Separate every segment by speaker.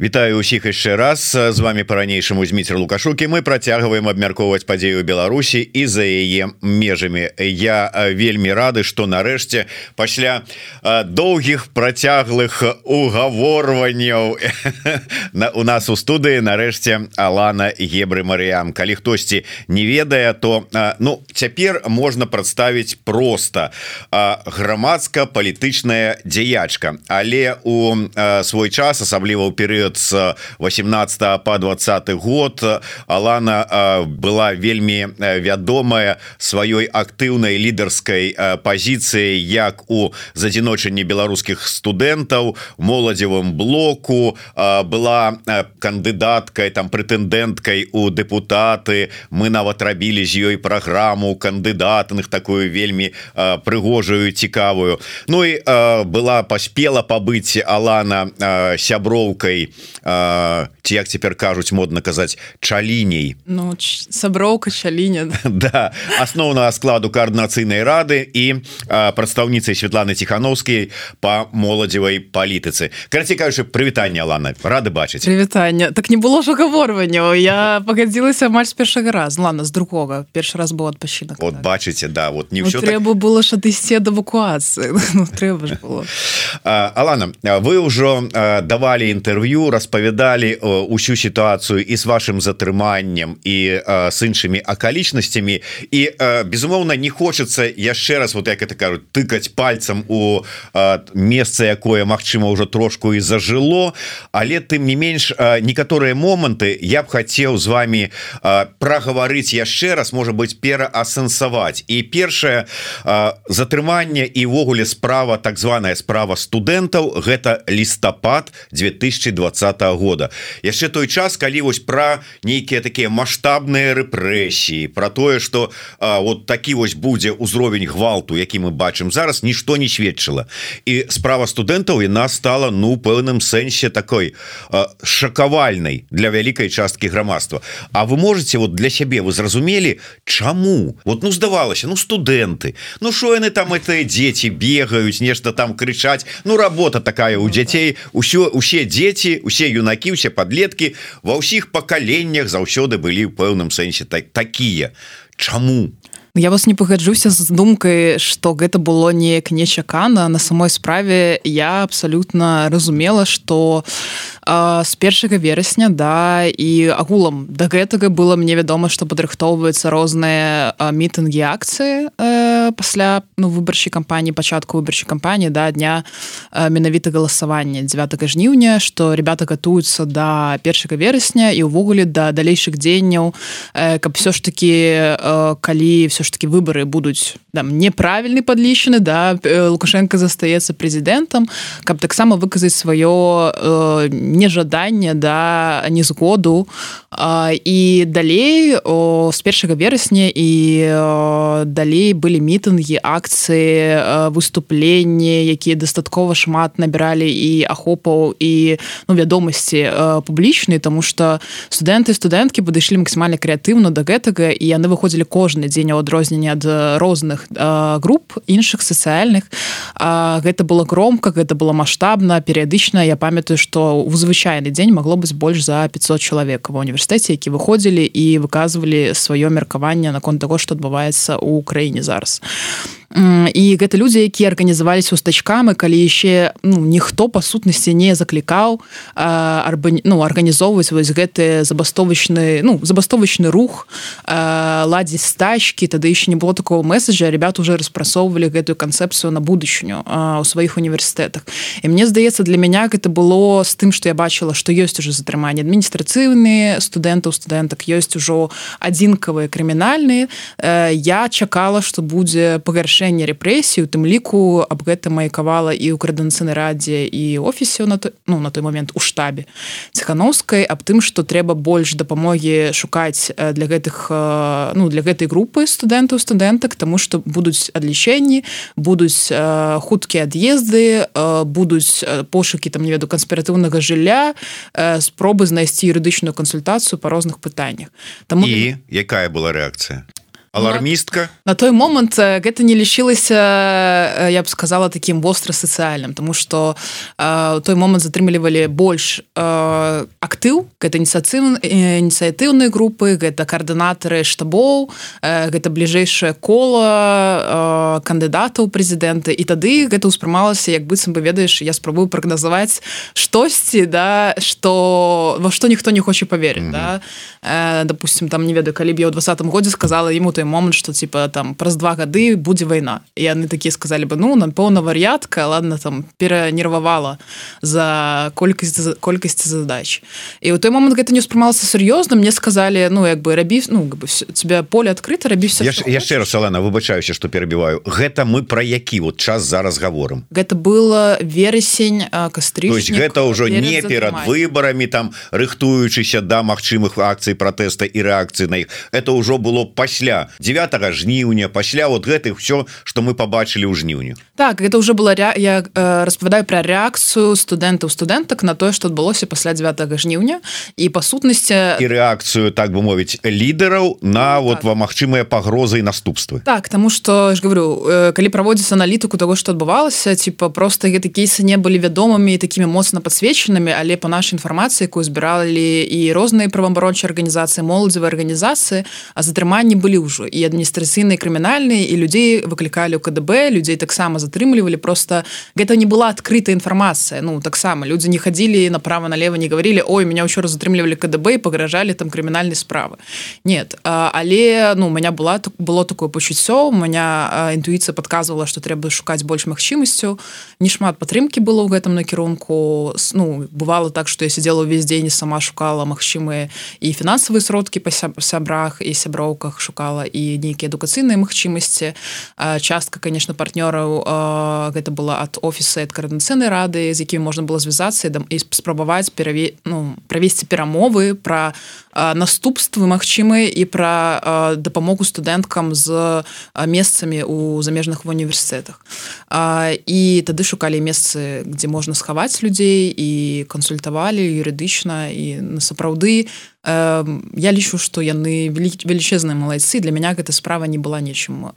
Speaker 1: Вітаю усіх яшчэ раз. З вами по-ранейшаму Зміцер лукашукі мы працягваем абмяркоўваць падзею Беларусі і за яе межамі. Я вельмі рады что нарэшце пасля доўгіх працяглых угаворванняў на у нас у студыі нарэшце Алана гебры Марыям калі хтосьці не ведае то ну цяпер можна прадставіць просто грамадска-палітычная дзеячка. Але у свой час асабліва ў перыяд перыяд с 18 по 20 год. Алана была вельмі вядомая сваёй актыўнай лідарскай пазіцыі як у задзіночанні беларускіх студэнтаў моладзевым блоку. Была кандыдаткай там прэтэндэнткай у депутаты мы нават рабілі з ёй праграму кандыдатных такую вельмі прыгожую цікавую. Ну і была паспела пабыць Алана сяброўкай ці як цяпер кажуць модна казаць чаліней.
Speaker 2: Ну саброўка чаліня.
Speaker 1: Да асноўнага складу каардынацыйнай рады і прадстаўніцай Святланы ціхановскай по моладзевай палітыцы. Карці кажучы прывітання Лана рады бачыць.
Speaker 2: Прывітання так не было ж угаворванняў я пагадзілася амаль з першага раз Лана з другога. Першы раз быў адпачынак
Speaker 1: вот бачыце да вот не
Speaker 2: ну,
Speaker 1: ўсё
Speaker 2: трэба так... было ж адысці ад эвакуацыі. Ну, трэба было.
Speaker 1: Алана вы ўжо давалі інтэрв'ю распавядалі ўсю сітуацыю і з вашим затрыманнем і з іншымі акалічнасцямі. І безумоўна не хочется яшчэ раз вот як это кажуць тыкаць пальцам у месца якое Мачыма ўжо трошку і зажыло але тым не менш некаторыя моманты я б хацеў з вами прагаварыць яшчэ раз можа быть пераасэнсаваць. І першае затрыманне і ўвогуле справа так званая справа студэнтаў гэта лістапад 2020 20 года. Яшчэ той час калі вось про нейкія такія маштабныя рэпрэсіі про тое что вот такі вось будзе ўзровень гвалту які мы бачым зараз нішто не сведчыла. І справа студэнтаў яна стала ну пэўным сэнсе такой шакавальнай для вялікай часткі грамадства. А вы можете вот для сябе вы зразумелі чаму? Вот ну здавалася ну студэнты Ну що яны там это дзеці бегаюць нешта там крычаць Ну работа такая у дзяцей усё усе дзеці усе юнакі усе подлетки ва ўсіх пакаленнях заўсёды былі ў пэўным сэнсе так такія. Чаму
Speaker 2: я вас не пагаджуся з думкай что гэта было неяк нечакана. На самой справе я абсолютно разумела что з першага верасня да і агулам да гэтага было мне вядома что падрыхтоўваюцца розныя мітынгі акцыі э, пасля ну выбарчай кампаніі пачатку выбарчай кампаніі да дня менавіта галасавання 9 жніўня что ребята катуюцца да першага верасня і ўвогуле да далейшых дзеянняў э, каб все ж таки э, калі все ж таки выборы будуць там неправільны подлічаны да лукашенко застаецца прэзідэнтам каб таксама выказаць сваё не нежаданне да незгоду. І далей о, з першага верасня і о, далей былі мітынгі акцыі выступленні якія дастаткова шмат набіралі і ахопаў і ну, вядомасці публічнай тому что студэнты студэнткі падышлі максімальна крэатыўна да гэтага і яны выходзілі кожны дзень у адрозненне ад розных груп іншых сацыяльных. Гэта было громка гэта было маштабна перыядычна. Я памятаю что у звычайны дзень магло быць больш за 500 чалавек ва універсітэце які выходзілі і выказвалі сваё меркаванне наконт таго што адбываецца ў краіне зараз і гэта людзі якія арганізаваліся устачкамі калі яшчэ ну, ніхто па сутнасці не заклікаў арба ну арганізоўваць вось гэты забастовачны ну забастовачны рух ладзіць стачкі тады яшчэ не было такого месседжа ребят уже распрасоўвалі гэтую канцэпцыю на будучыню у сваіх універсітэтах і мне здаецца для мяне гэта было з тым што я бачыла што ёсць уже затрыманне адміністрацыйныя студэнтаў студэнтак ёсць ужо адзінкавыя крымінальныя я чакала што будзе пагаршэнне павышэнне рэпрэсію тым ліку аб гэта маякавала і ў крэдэнцыйнай радзе і офісе на той ну на той момент у штабе ціхановскай аб тым што трэба больш дапамогі шукаць для гэтых ну для гэтай групы студэнтаў студэнтак тому что будуць адлічэнні будуць хуткія ад'езды будуць пошукі там не веду канспіратыўнага жылля спробы знайсці юрыдычную кансультацыю па розных пытаннях.
Speaker 1: Там і якая была рэакцыя алармістка
Speaker 2: на той момант гэта не лічылася я б сказала таким востра сацыяльным тому что у той момант затрымлівалі больш актыў гэта ініцыятыў ініцыятыўныя групы гэта каардынатары штабоў гэта бліжэйшае кола кандыдатаў прэзідэнты і тады гэта ўспрымалася як быццам бы ведаеш я спрабую прагназаваць штосьці да что во што ніхто не хоча поверыць mm -hmm. да допустим там не ведаю калі б я ў двадцатым годзе сказала ему той момант что типа там праз два гады будзе вайна і яны такія сказали бы ну напэўна вар'ятка ладно там перанервавала за колькасць колькасці задач і ў той момант гэта не ўспрымалася сур'ёзна мне сказали ну як бы рабі ну бы тебя поле адкрыта рабіся
Speaker 1: яшчэ раз салена выбачаюся что перабіваю гэта мы про які? Вот час зараз гаворым
Speaker 2: гэта было верасень кастры
Speaker 1: гэта ўжо не перад выбарамі там рыхтуючыся да магчымых акцый пратэста і рэакцыі на іх это ўжо было пасля 9 жніўня пасля вот гэтых все что мы побачылі ў жніўню
Speaker 2: так это уже была ря... я э, распавядаю про рэакцыю студэнтаў студэнтак на тое что адбылося пасля 9 жніўня і па сутнасці
Speaker 1: і рэакцыю так бы мовіць лідараў на ну, вот так. ва магчымыя пагрозы і наступствы.
Speaker 2: Так тому что ж говорю э, калі праводзіцца аналітыку того что адбывалася типа просто гэты кейсы не былі вядомымі такими моцна подсвечанымі але по нашай інфармацыі якую збіралі і розныя праваабарончыя арганізацыі моладзевай арганізацыі а затрыманні былі ўжо і адміністрацыйныя крымінальныя і людзей выклікалі ў КДБ людзей таксама затрымлівалі просто гэта не была адкрытая інфармацыя ну таксама людзі не хадзілі направо налево не говорили ой меня ўчора затрымлівалі КДБ пагражалі там крымінальнай справы нет а, але ну у меня была было такое пачуццё у меня інтуіцыя подказывала что трэба шукаць больш магчымасцю не шмат падтрымки было ў гэтым накірунку ну бывало так что я сидела увесь дзень сама шукала магчымыя і фінансавыя сродкі па сябрах і сяброўках шукала і нейкія адукацыйныя магчымасці частка конечно партнёраў гэта была ад офіса ад каардынацыйнай рады з якімі можна было звязацца і спрабаваць пераве ну правесці перамовы про наступствы магчымыя і пра дапамогу студэнткам з месцамі у замежных універсітэтах і тады шукалі месцы дзе можна схаваць людзей і кансультавалі юрыдычна і на я лічу что яны велічезныя малайцы для меня гэта справа не была нечым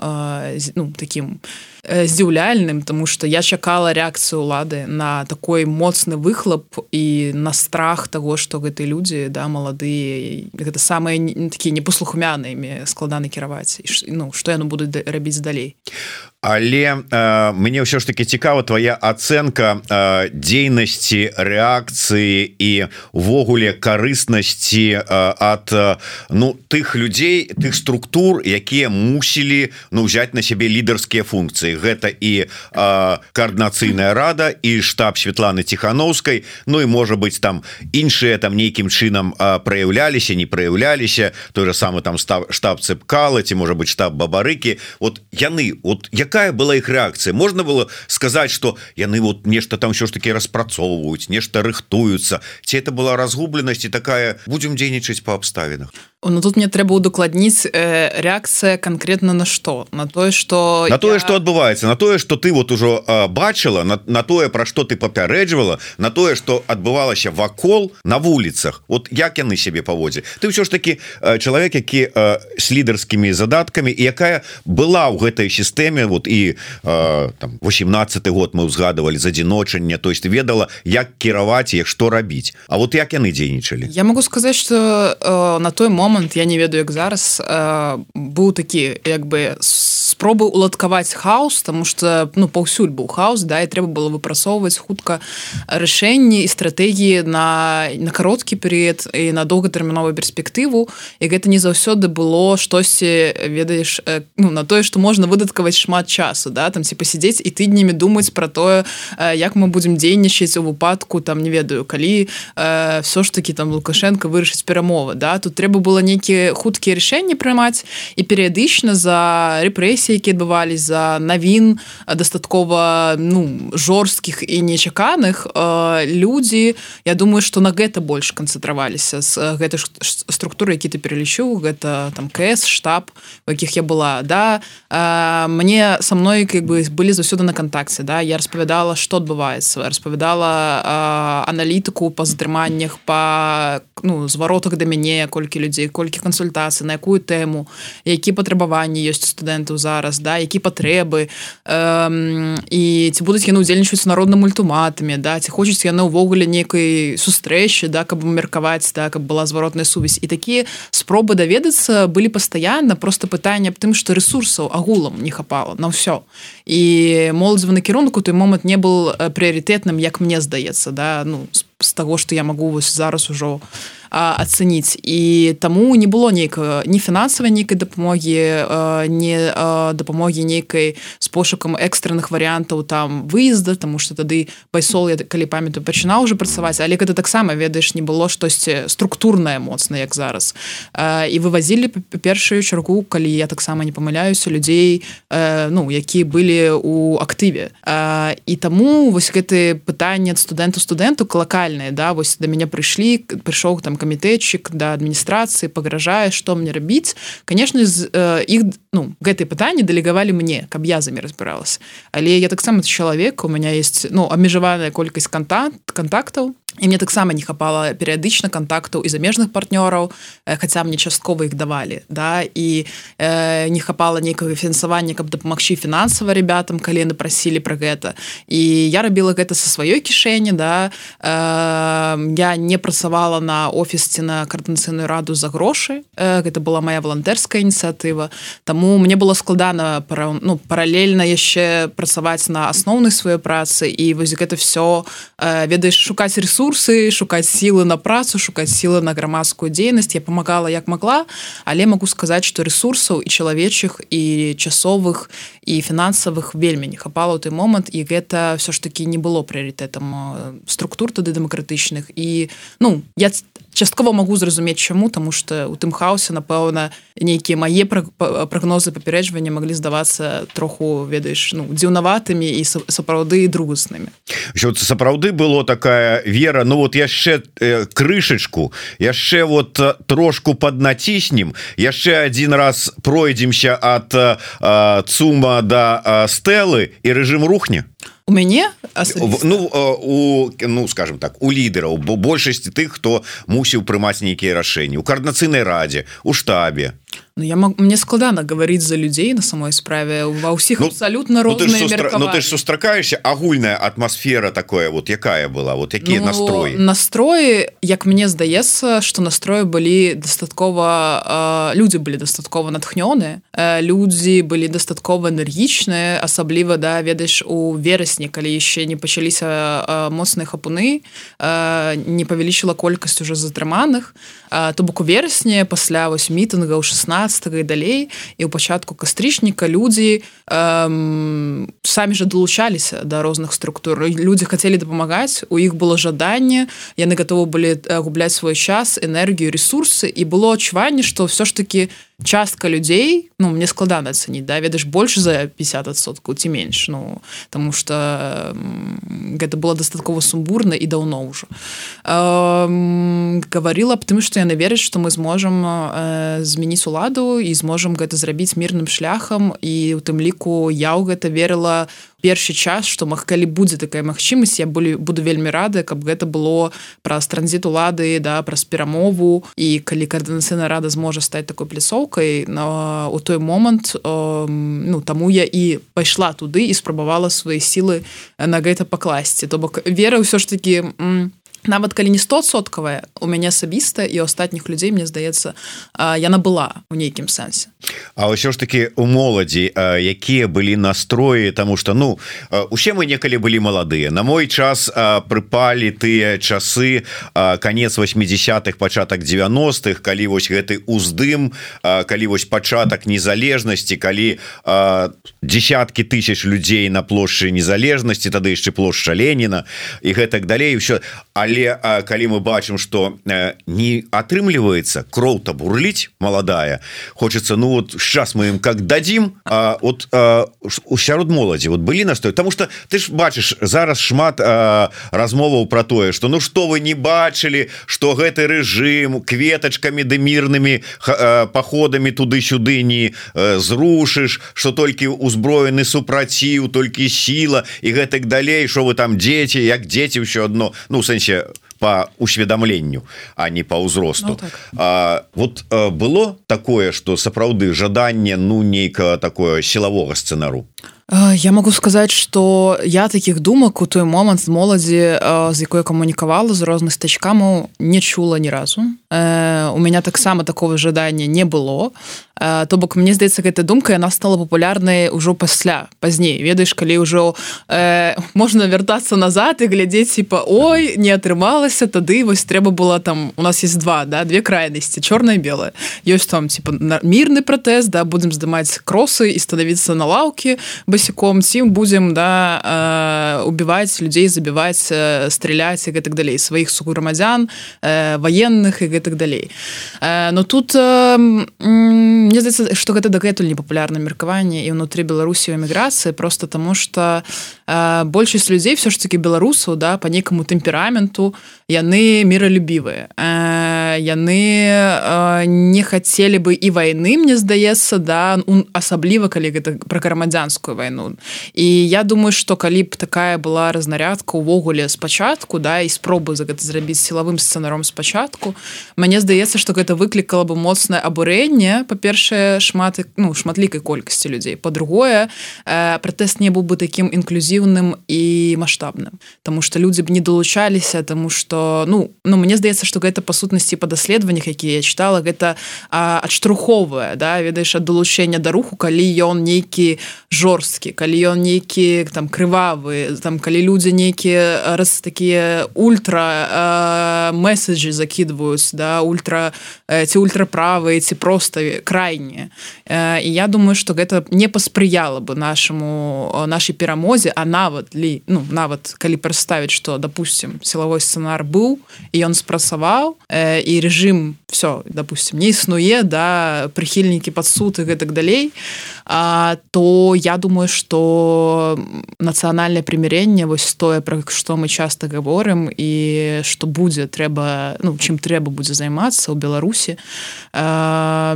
Speaker 2: ну таким здзіўляльным тому что я чакала реакцыю улады на такой моцны выхлоп і на страх того что гэты людзі да маладыя гэта самыя такія непослухмянымі складаны кіраваць ну что яны будуць рабіць далей.
Speaker 1: Але э, мне ўсё ж таки цікава твоя ацэнка э, дзейнасці рэакцыі і увогуле карыснасці э, ад э, ну тых людзей тых структур якія мусілі ну взять на сябе лідарскія функцыі гэта і э, коаардынацыйная рада і штаб Светланы тихохановскай Ну і можа быть там іншыя там нейкім чынам э, праяўляліся не праяўляліся той же самы там став штаб цепкала ці можа быть штаб бабарыкі. Вот яны вот як якая была их реакция? Можно было сказать что яны вот нешта там все ж таки распрацоўваюць нешта рыхтуются? Ці это была разгубленность и такая будем дзейнічаць по абставінах
Speaker 2: Ну тут мне трэба удакладніць э, реакцыя конкретно на что на тое что
Speaker 1: на тое я... что адбываецца на тое что ты вот ужо э, бачыла на, на тое про что ты папярэджвала на тое что адбывалася вакол на вуліцах. Вот як яны себе паводзе ты ўсё ж таки э, чалавек які э, с лідарскімі задаткамі і якая была ў гэтай сістэме вот і э, там 18 год мы узгадывали з адзіночання то есть ведала як кіраваць як что рабіць. А вот як яны дзейнічалі?
Speaker 2: Я могу сказать что э, на той момент момант я не ведаю як зараз э, быў такі як бы спробы уладкаваць хаос тому что ну паўсюль быў хаос да і трэба было выпрасоўваць хутка рашэнні і стратэгіі на на кароткі перыяд і на доўгатэрміновую перспектыву. І гэта не заўсёды было штосьці ведаеш э, ну на тое что можна выдаткаваць шмат часу да там ці пасядзець і тыднямі думаць про тое э, як мы будемм дзейнічаць у выпадку там не ведаю калі э, все ж таки там лукашенко вырашыць перамовы да тут трэба было нейкія хуткія рашэнні прымаць і перыядычна за рэпрэсіі які адбывались за навін дастаткова ну жорсткіх і нечаканых людзі я думаю что на гэта больш канцэнтраваліся з гэтай структуры які ты пералічыў гэта там кс штаб у якіх я была да. Мне со мной как бы былі заўсёды на кантакце да. Я распавядала что адбываецца распавядала аналітыку па затрыманнях па ну зваротах да мяне колькі людзей колькі кансультацый на якую тэму які патрабаванні ёсць студэнтаў зараз да які патрэбы. Эм, і ці будуць яны удзельнічаюць народным ультыматамі да ці хочуць яны ўвогуле нейкай сустрэчы да каб меркаваць так каб была зваротная сувязь. І такія спробы даведацца былі пастаянна просто пытанне аб тым што ресурсаў агулам не хапала на ўсё. І моладзевы накірунку той момант не был прыярытэтным як мне здаецца да ну з таго што я магу вось зараз ужо ацэніць і таму не было нейкага не фінансавай нейкай дапамогі не дапамогі нейкай з пошукам экстранных варыянтаў там выезда тому что тады пайсол я калі памятаю пачынаў уже працаваць але гэта таксама ведаеш не было штосьці структурнае моцна як зараз. І вывозілі першую чаргу калі я таксама не памыляюся людзей ну які былі у актыве. І таму вось гэты пытанне студэнту студэнту лакальныя да вось да мяне прыйшлі прыйшоў там камітэтчык да адміністрацыі пагражае што мне рабіць конечно з іх э, ну гэтые пытанні дэлегавалі мне каб я замі разбіралась але я таксама чалавек у меня есть ну абмежаваная колькасць кантакт контактаў і мне таксама не хапала перыядычна контактаў і замежных партнёраў хаця мне часткова іх давалі да і э, не хапала нейкага фінансавання каб дапамагчы фінансава ребятам калі яны прасілі про гэта і я рабіла гэта са сваёй кішэні да э, я не працавала на офісці на каардынацыйную раду за грошы э, гэта была моя волонтерская ініцыятыва Таму мне было складана пара, ну паралельна яшчэ працаваць на асноўнай сваёй працы і вось гэта все э, ведаеш шукаць ресурс ресурсы шукаць сілы на працу шукаць сілы на грамадскую дзейнасць я помагала як могла але могу сказаць что ресурсаў і чалавечых і часовых і фінансавых вельмі не хапала ў той момант і гэта все ж таки не было прыярытэтам структур тады дэмакратычных і ну я часткова могу зразумець чаму тому что у тым хаосе напэўна нейкія мае прагнозы папярэджвання могли здавацца троху ведаеш ну дзіўнаватымі і сапраўды другаснымі.
Speaker 1: Сапраўды было такая вера Ну вот яшчэ э, крышачку яшчэ вот э, трошку поднаціснем яшчэ один раз пройдземся от э, цума до да, стэлы і рэжым рухне
Speaker 2: у мяне
Speaker 1: ну у ну скажем так у лідараў бо большасці тых хто мусіў прымаць нейкія рашэнні. У каардынацыйнай радзе у штабе
Speaker 2: Ну, я мог мне складана говорить за людей на самой справе. Ва ўсіх ну, абсолютно ну, ты
Speaker 1: сустра... ну, ты ж сустракаешься агульная атмосфера такое вот якая была вот якія ну, настроі
Speaker 2: настроі як мне здаецца что настроі былі дастаткова э, люди былі дастаткова натхнёны э, людзі былі дастаткова энергічныя асабліва да ведаеш у верасні калі яшчэ не пачаліся э, моцныя хапуны э, не павялічыла колькасць уже затрыманых э, то бок у верасні пасля вось мітынга ў 16 15 і далей і ў пачатку кастрычніка людзі эм, самі жа далучаліся да розных структур. Людзі хацелі дапамагаць у іх было жаданне яны готовы былі губляць свой час энергію ресурсы і было адчуванне што ўсё ж таки частка людзей ну мне складана ацаніць да ведаеш больш за 50соткаў ці менш ну тому что гэта было дастаткова сумбурна і даўно ўжо гаварила аб тым што яны вераць што мы зможам э, змяніць уладу і зможам гэта зрабіць мірным шляхам і у тым ліку я ў гэта верыла у першы час што маг калі будзе такая магчымасць я былі буду вельмі рады каб гэта было праз транзіт улады да праз перамову. І калі каардынацыйная рада зможа стаць такой пляцоўкай на у той момант э, ну таму я і пайшла туды і спрабавала свае сілы на гэта пакласці. То бок вера ўсё ж таки у нават калі не стосоткавая у мяне асабіста і астатніх людзей мне здаецца яна была у нейкім сэнсе
Speaker 1: А ўсё ж таки у моладзі якія былі настроі тому что ну усе мы некалі былі маладыя. На мой час прыпалі тыя часы конец 80-х пачатак 90-х калі вось гэты уздым калі вось пачатак незалежнасці калі десяткі тысяч людзей на плошчы незалежнасці тады яшчэ плошча Леніна і гэтак далей все але але калі мы бачым что не атрымліваецца кроў-то бурліць маладая хочется ну вот сейчас мы им как дадим а, вот у сярод моладзі вот былі настой потому что ты ж бачыш зараз шмат размоваў про тое что ну что вы не бачылі что гэты режим кветочками ды мірными походами туды-сюды не зрушыш что толькі узброены супраціў толькі сіла і гэтак далей что вы там дети як дети ўсё одно ну сэнсе по усведомленню а не по ўзросту ну, так. А, вот а, было такое что сапраўды жаданне ну нейка такое сілавога сцэнару
Speaker 2: Я могу сказаць что я таких думак у той момант з моладзі з якой камунікавала з розных стачкаму не чула ні разу. У меня таксама такого жадання не было то бок мне здаецца гэта думка яна стала популярнай ужо пасля пазней. Ведаеш калі ўжо э, можна вяртацца назад і глядзець типа ой не атрымалася тады вось трэба было там у нас есть два да две крайнасці чорная белая ёсць там типа мірны пратэст да будзем здымаць кросы і становіцца на лаўкі басяком цім будзем да э, убіваць людзей забіваць э, страляць і гэтак далей сваіх суграмадзян э, военных і гэтак далей. Э, но тут э, мне здаецца что гэта дагэтуль непапулярна меркаванне і ўнутры беларусі эміграцыі просто тому что э, большасць людзей все ж таки беларусаў да по нейкаму тэмпераменту яны міралюбівыя э, яны э, не хацелі бы і войны мне здаецца да асабліва калі гэта пра грамадзянскую вайну і я думаю что калі б такая была разнарядка увогуле спачатку да і спробы за гэта зрабіць сілавым сцэнаром спачатку мне здаецца что гэта выклікала бы моцнае абурэнне па-перша па-першае шмат ну шматлікай колькасці людзей. По-другое э, пратэст не быў бы таким інклюзіўным і маштабным Таму что людзі б не далучаліся тому что ну ну мне здаецца что гэта па сутнасці па даследаваннях якія я читала гэта адштурховая да ведаеш ад далучэння да руху калі ён нейкі жорсткі калі ён нейкі там крывавы там калі людзі нейкія раз такія ультра месседжы закидываюць да ультра ці ультраправы ці просто край крайне і я думаю что гэта не паспрыяла бы нашаму нашай перамозе а нават ли ну нават калі прадставіць что допустим сілавой сцэнар быў і ён спрацаваў і режим все допустим не існуе да прыхільнікі пад суд і гэтак далей а, то я думаю что нацыянальнае прымірэнне вось тое пра што мы часто гаворым і что будзе трэба ну чым трэба будзе займацца ў беларусі а,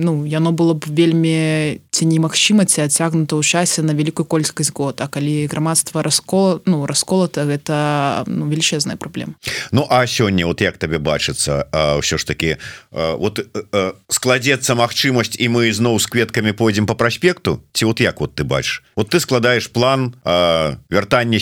Speaker 2: ну яно было б вельмі ці немагчыма ці адцягнута ў часе на вялікую колькасць год. А калі грамадства раскол ну расколата гэта ну, велічезная праблема.
Speaker 1: Ну а сёння вот як табе бачыцца ўсё ж таки вот складзецца магчымасць і мы зноў з кветкамі пойдзем по праспекту? Ці вот як вот ты бачыш? Вот ты складаеш план вяртання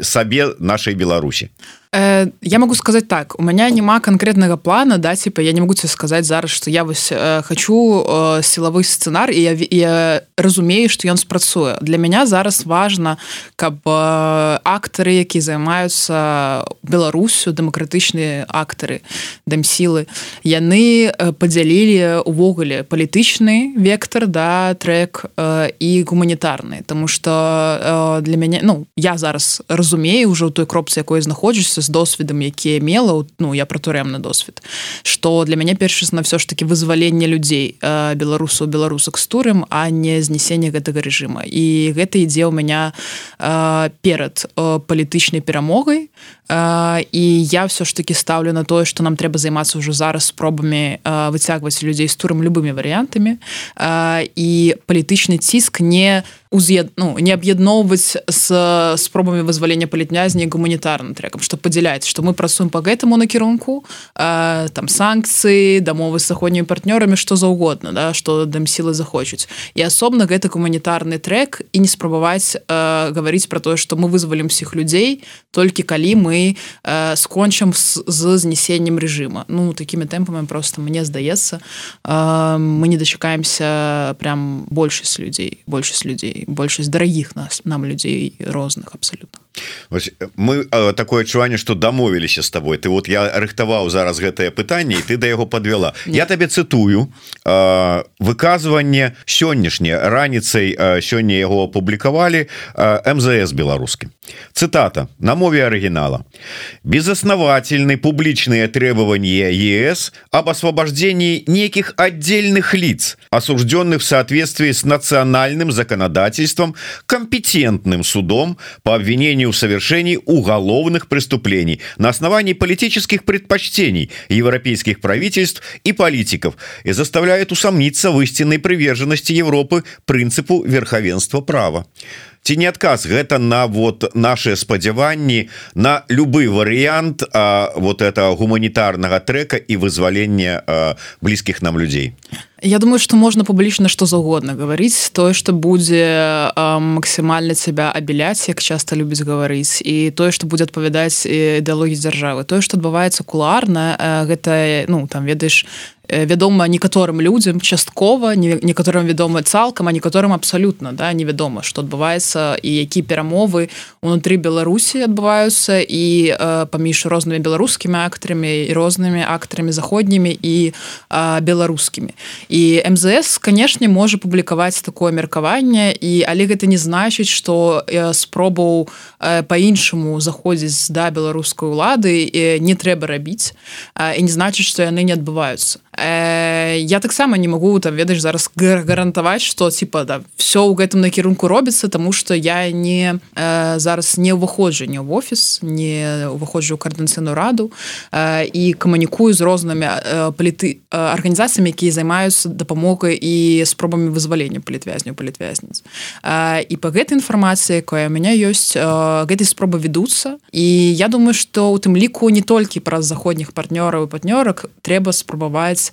Speaker 1: сабе нашай Беларусі
Speaker 2: Э, я могу сказать так. У меня няма конкретного плана да типа я не могу тебе сказать зараз что я вось э, хочу э, силовы сценар и я, я разумею что ён спрацуе для меня зараз важно каб э, актары які займаются беларусю демократычныя актары дам сілы яны подзялілі увогуле палітычны вектор да трек э, і гуманітарны тому что э, для мяне ну я зараз разумею уже у той кропцы якой знаходжуся з досведам якія мела ну я про турэмны досвед что для мяне першасна все ж таки вызваленне людзей беларусаў беларусак з турым а не знясенне гэтага режима і гэта ідзе ў меня э, перад палітычнай перамогай. І я все ж таки ставлю на тое что нам трэба займацца ўжо зараз спробамі выцягваць людзей з турам любымі варыянтамі. І палітычны ціск не у уз'ед ну не аб'ядноўваць з спробамі вызвалення палітнязні гуманітарным трекам што падзяляць што мы працуем по гэтаму накірунку э, там санкцыі дамовы з заходнімі партнёрамі што заўгодна да што дам сілы захочуць і асобна гэта гуманітарны трек і не спрабаваць э, гаварыць про тое што мы вызвалім усіх людзей толькі калі мы э, скончым з, з знесеннем режима. Ну такімі тэмпамі просто мне здаецца э, мы не дачакаемся прям большасць людзей большасць людзей большасць дарагіх нас нам людзей розных абсалютна
Speaker 1: Вось, мы э, такое адчуванне что дамовіліся с тобой ты вот я рыхтаваў зараз гэтае пытанне і ты да яго подвяла я табе цытую э, выказванне сённяшняе. Раніцай э, сёння яго апублікавалі э, МЗС беларускі цытата на мове оригинала безосновательны публічные требования ЕС об освобождении неких отдельных лиц осужденных в соответствии с национальным законодательством компетентным судом по обвинению в совершении уголовных преступлений на основании политических предпочтений европейских правительств и политиков и заставляет усомниться в истинной приверженности Европы принципу верховенства права ці не адказ? Гэта на вот наши спадзяванні на любы варыянт а, вот это гуманітарнага трека і вызвалення блізкіх нам людзей.
Speaker 2: Я думаю что можно публічна что заўгодна говорить тое что будзе максімальна тебя абеляць як часто любіць гаварыць і тое что будет адпавядаць ідэалогіі дзяржавы. Тое что адбываецца куларна гэта ну там ведаеш вядома некаторым людзям часткова некаторым вядома цалкам а некаторым абсалютна да невядома что адбываецца і які перамовы унутры беларусі адбываюцца і э, паміж рознымі беларускімі актарамі і рознымі актарамі заходнімі і э, беларускімі і мзс канешне можа публікаваць такое меркаванне і але гэта не значыць что э, спробаў э, по-іншаму заходзіць да беларускай улады э, не трэба рабіць э, і не значыць что яны не адбываюцца э, я таксама не могу там ведаеш зараз гарантаваць что типа да все ў гэтым накірунку робіцца тому что я не э, зараз не ўваходжанне в офіс не уваходжу ў каардынцыйную раду э, і камунікую з рознымі э, паліты э, арганізацыямі якія займаюцца дапамогай і спробамі вызвалення палітвязню палітвязніц э, і по гэтай інфармацыі якая у меня ёсць э, гэтай спробы ведуцца і я думаю что у тым ліку не толькі праз заходніх партнёраў і партнёрак трэба спрабаваць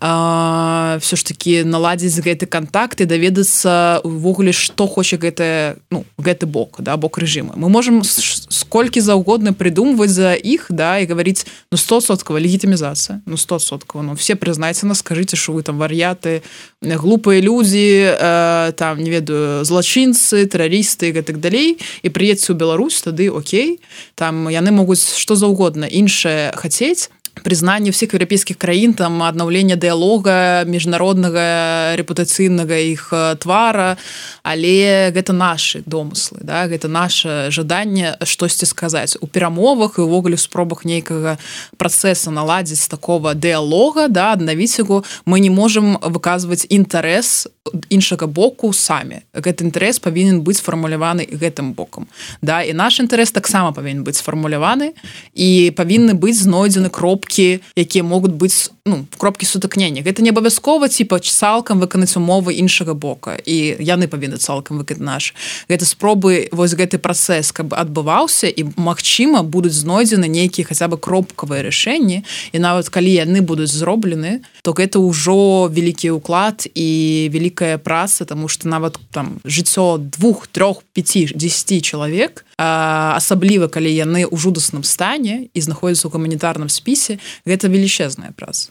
Speaker 2: все ж таки наладзіць гэты контакт і даведацца увогуле что хоча гэта ну гэты бок да бок режима. Мы можем сколькі заўгодна придумваць за іх да і говорить ну стосоткава легітимізацыя ну стосоткава ну все прызнайце нас скажите что вы там вар'яты глупыя людзі э, там не ведаю злачынцы тэрарысты гэтак далей і прыедце ў Беларусь тады Окей там яны могуць что заўгодна іншае хацець прызнанне всех еўрапейскіх краін там аднаўлення дыялога міжнароднага рэпутацыйнага іх твара. Але гэта наши домыслы да гэта наше жаданне штосьці сказаць у перамовах і увогуле спробах нейкага працэса наладзіць такого дыялога да аднавіць яго мы не можемм выказваць інтарэс іншага боку самі гэты інтарэс павінен быць сфармуляваны гэтым бокам да. І наш інтарэс таксама павінен быць сфармуляваны і павінны быць знойдзены кропкі кропкі якія могуць быць ну кропкі сутыкнення гэта не абавязкова типа цалкам выканаць умовы іншага бока і яны павінны цалкам выкаць наш. Гэта спробы вось гэты працэс каб адбываўся і магчыма будуць знойдзены нейкія хаця бы кропкавыя рашэнні і нават калі яны будуць зроблены то гэта ўжо вялікі ўклад і вялікая праца тому что нават там жыццё двух трох 5 10 чалавек асабліва калі яны ў жудасным стане і знаходзяцца ў гуманітарным спісе гэта велічэзная праца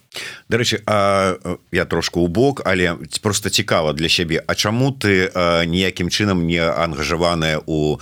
Speaker 1: Дарэчы я трошку ў бок але просто цікава для сябе А чаму ты ніякім чынам не ангажаваная у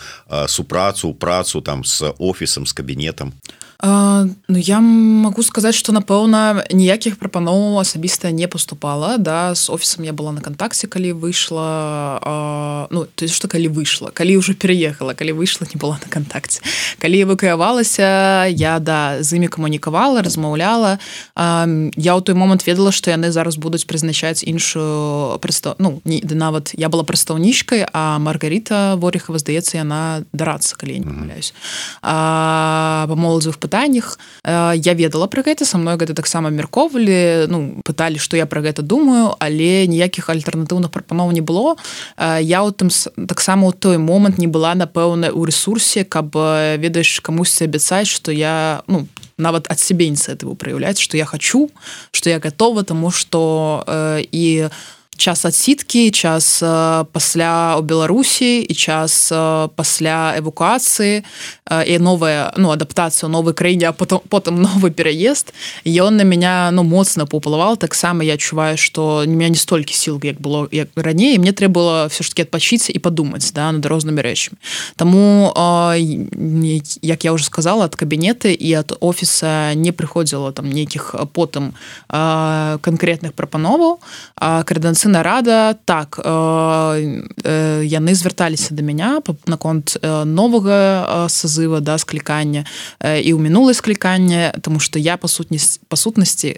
Speaker 1: супрацу працу там с офісам с кабінетам
Speaker 2: А, ну я могу сказаць что напэўна ніякіх прапаноў асабіста не поступала да с офісам я была на кантакце калі выйшла а, ну то есть что калі выйшла калі уже переехала калі выйшла не была на кантакце калі эвакуявалася я да з імі камунікавала размаўляла а, я ў той момант ведала что яны зараз будуць прызначаць іншую прыстав ну не нават я была прадстаўнічкай а маргарита ворихова здаецца яна дарацца калі не памыляюсь па моладзевых пытаннях э, я ведала про гэта со мной гэта таксама мерковалі ну пыталі что я про гэта думаю але ніякіх альтэрнатыўных прапаноў не было. Э, я у тым таксама у той момант не была напэўна у ресурсе каб э, ведаеш камусьці абяцаць что я ну нават ад сябе ініцыятыву праяўляць что я хочу что я готова тому что э, і час адсіткі час пасля у беларусі і час пасля эвакуацыі. І новая ну адаптацыя новой краіне а потом потым новы пераезд. Ён на меня ну моцна паўплывал таксама я адчуваю что не меня не столькі сил як было як раней мне трэба было все ж таки адпачыць і падумаць да над рознымі рэчамі. Таму як я уже сказала ад кабінеты і ад офіса не прыходзіла там нейкіх потым канкрэтных прапановаў крэдэнцыйна рада так яны звярталіся до меня наконт новага сазыва да склікання. І ў мінулай склікання тому что я па сутнасць па сутнасці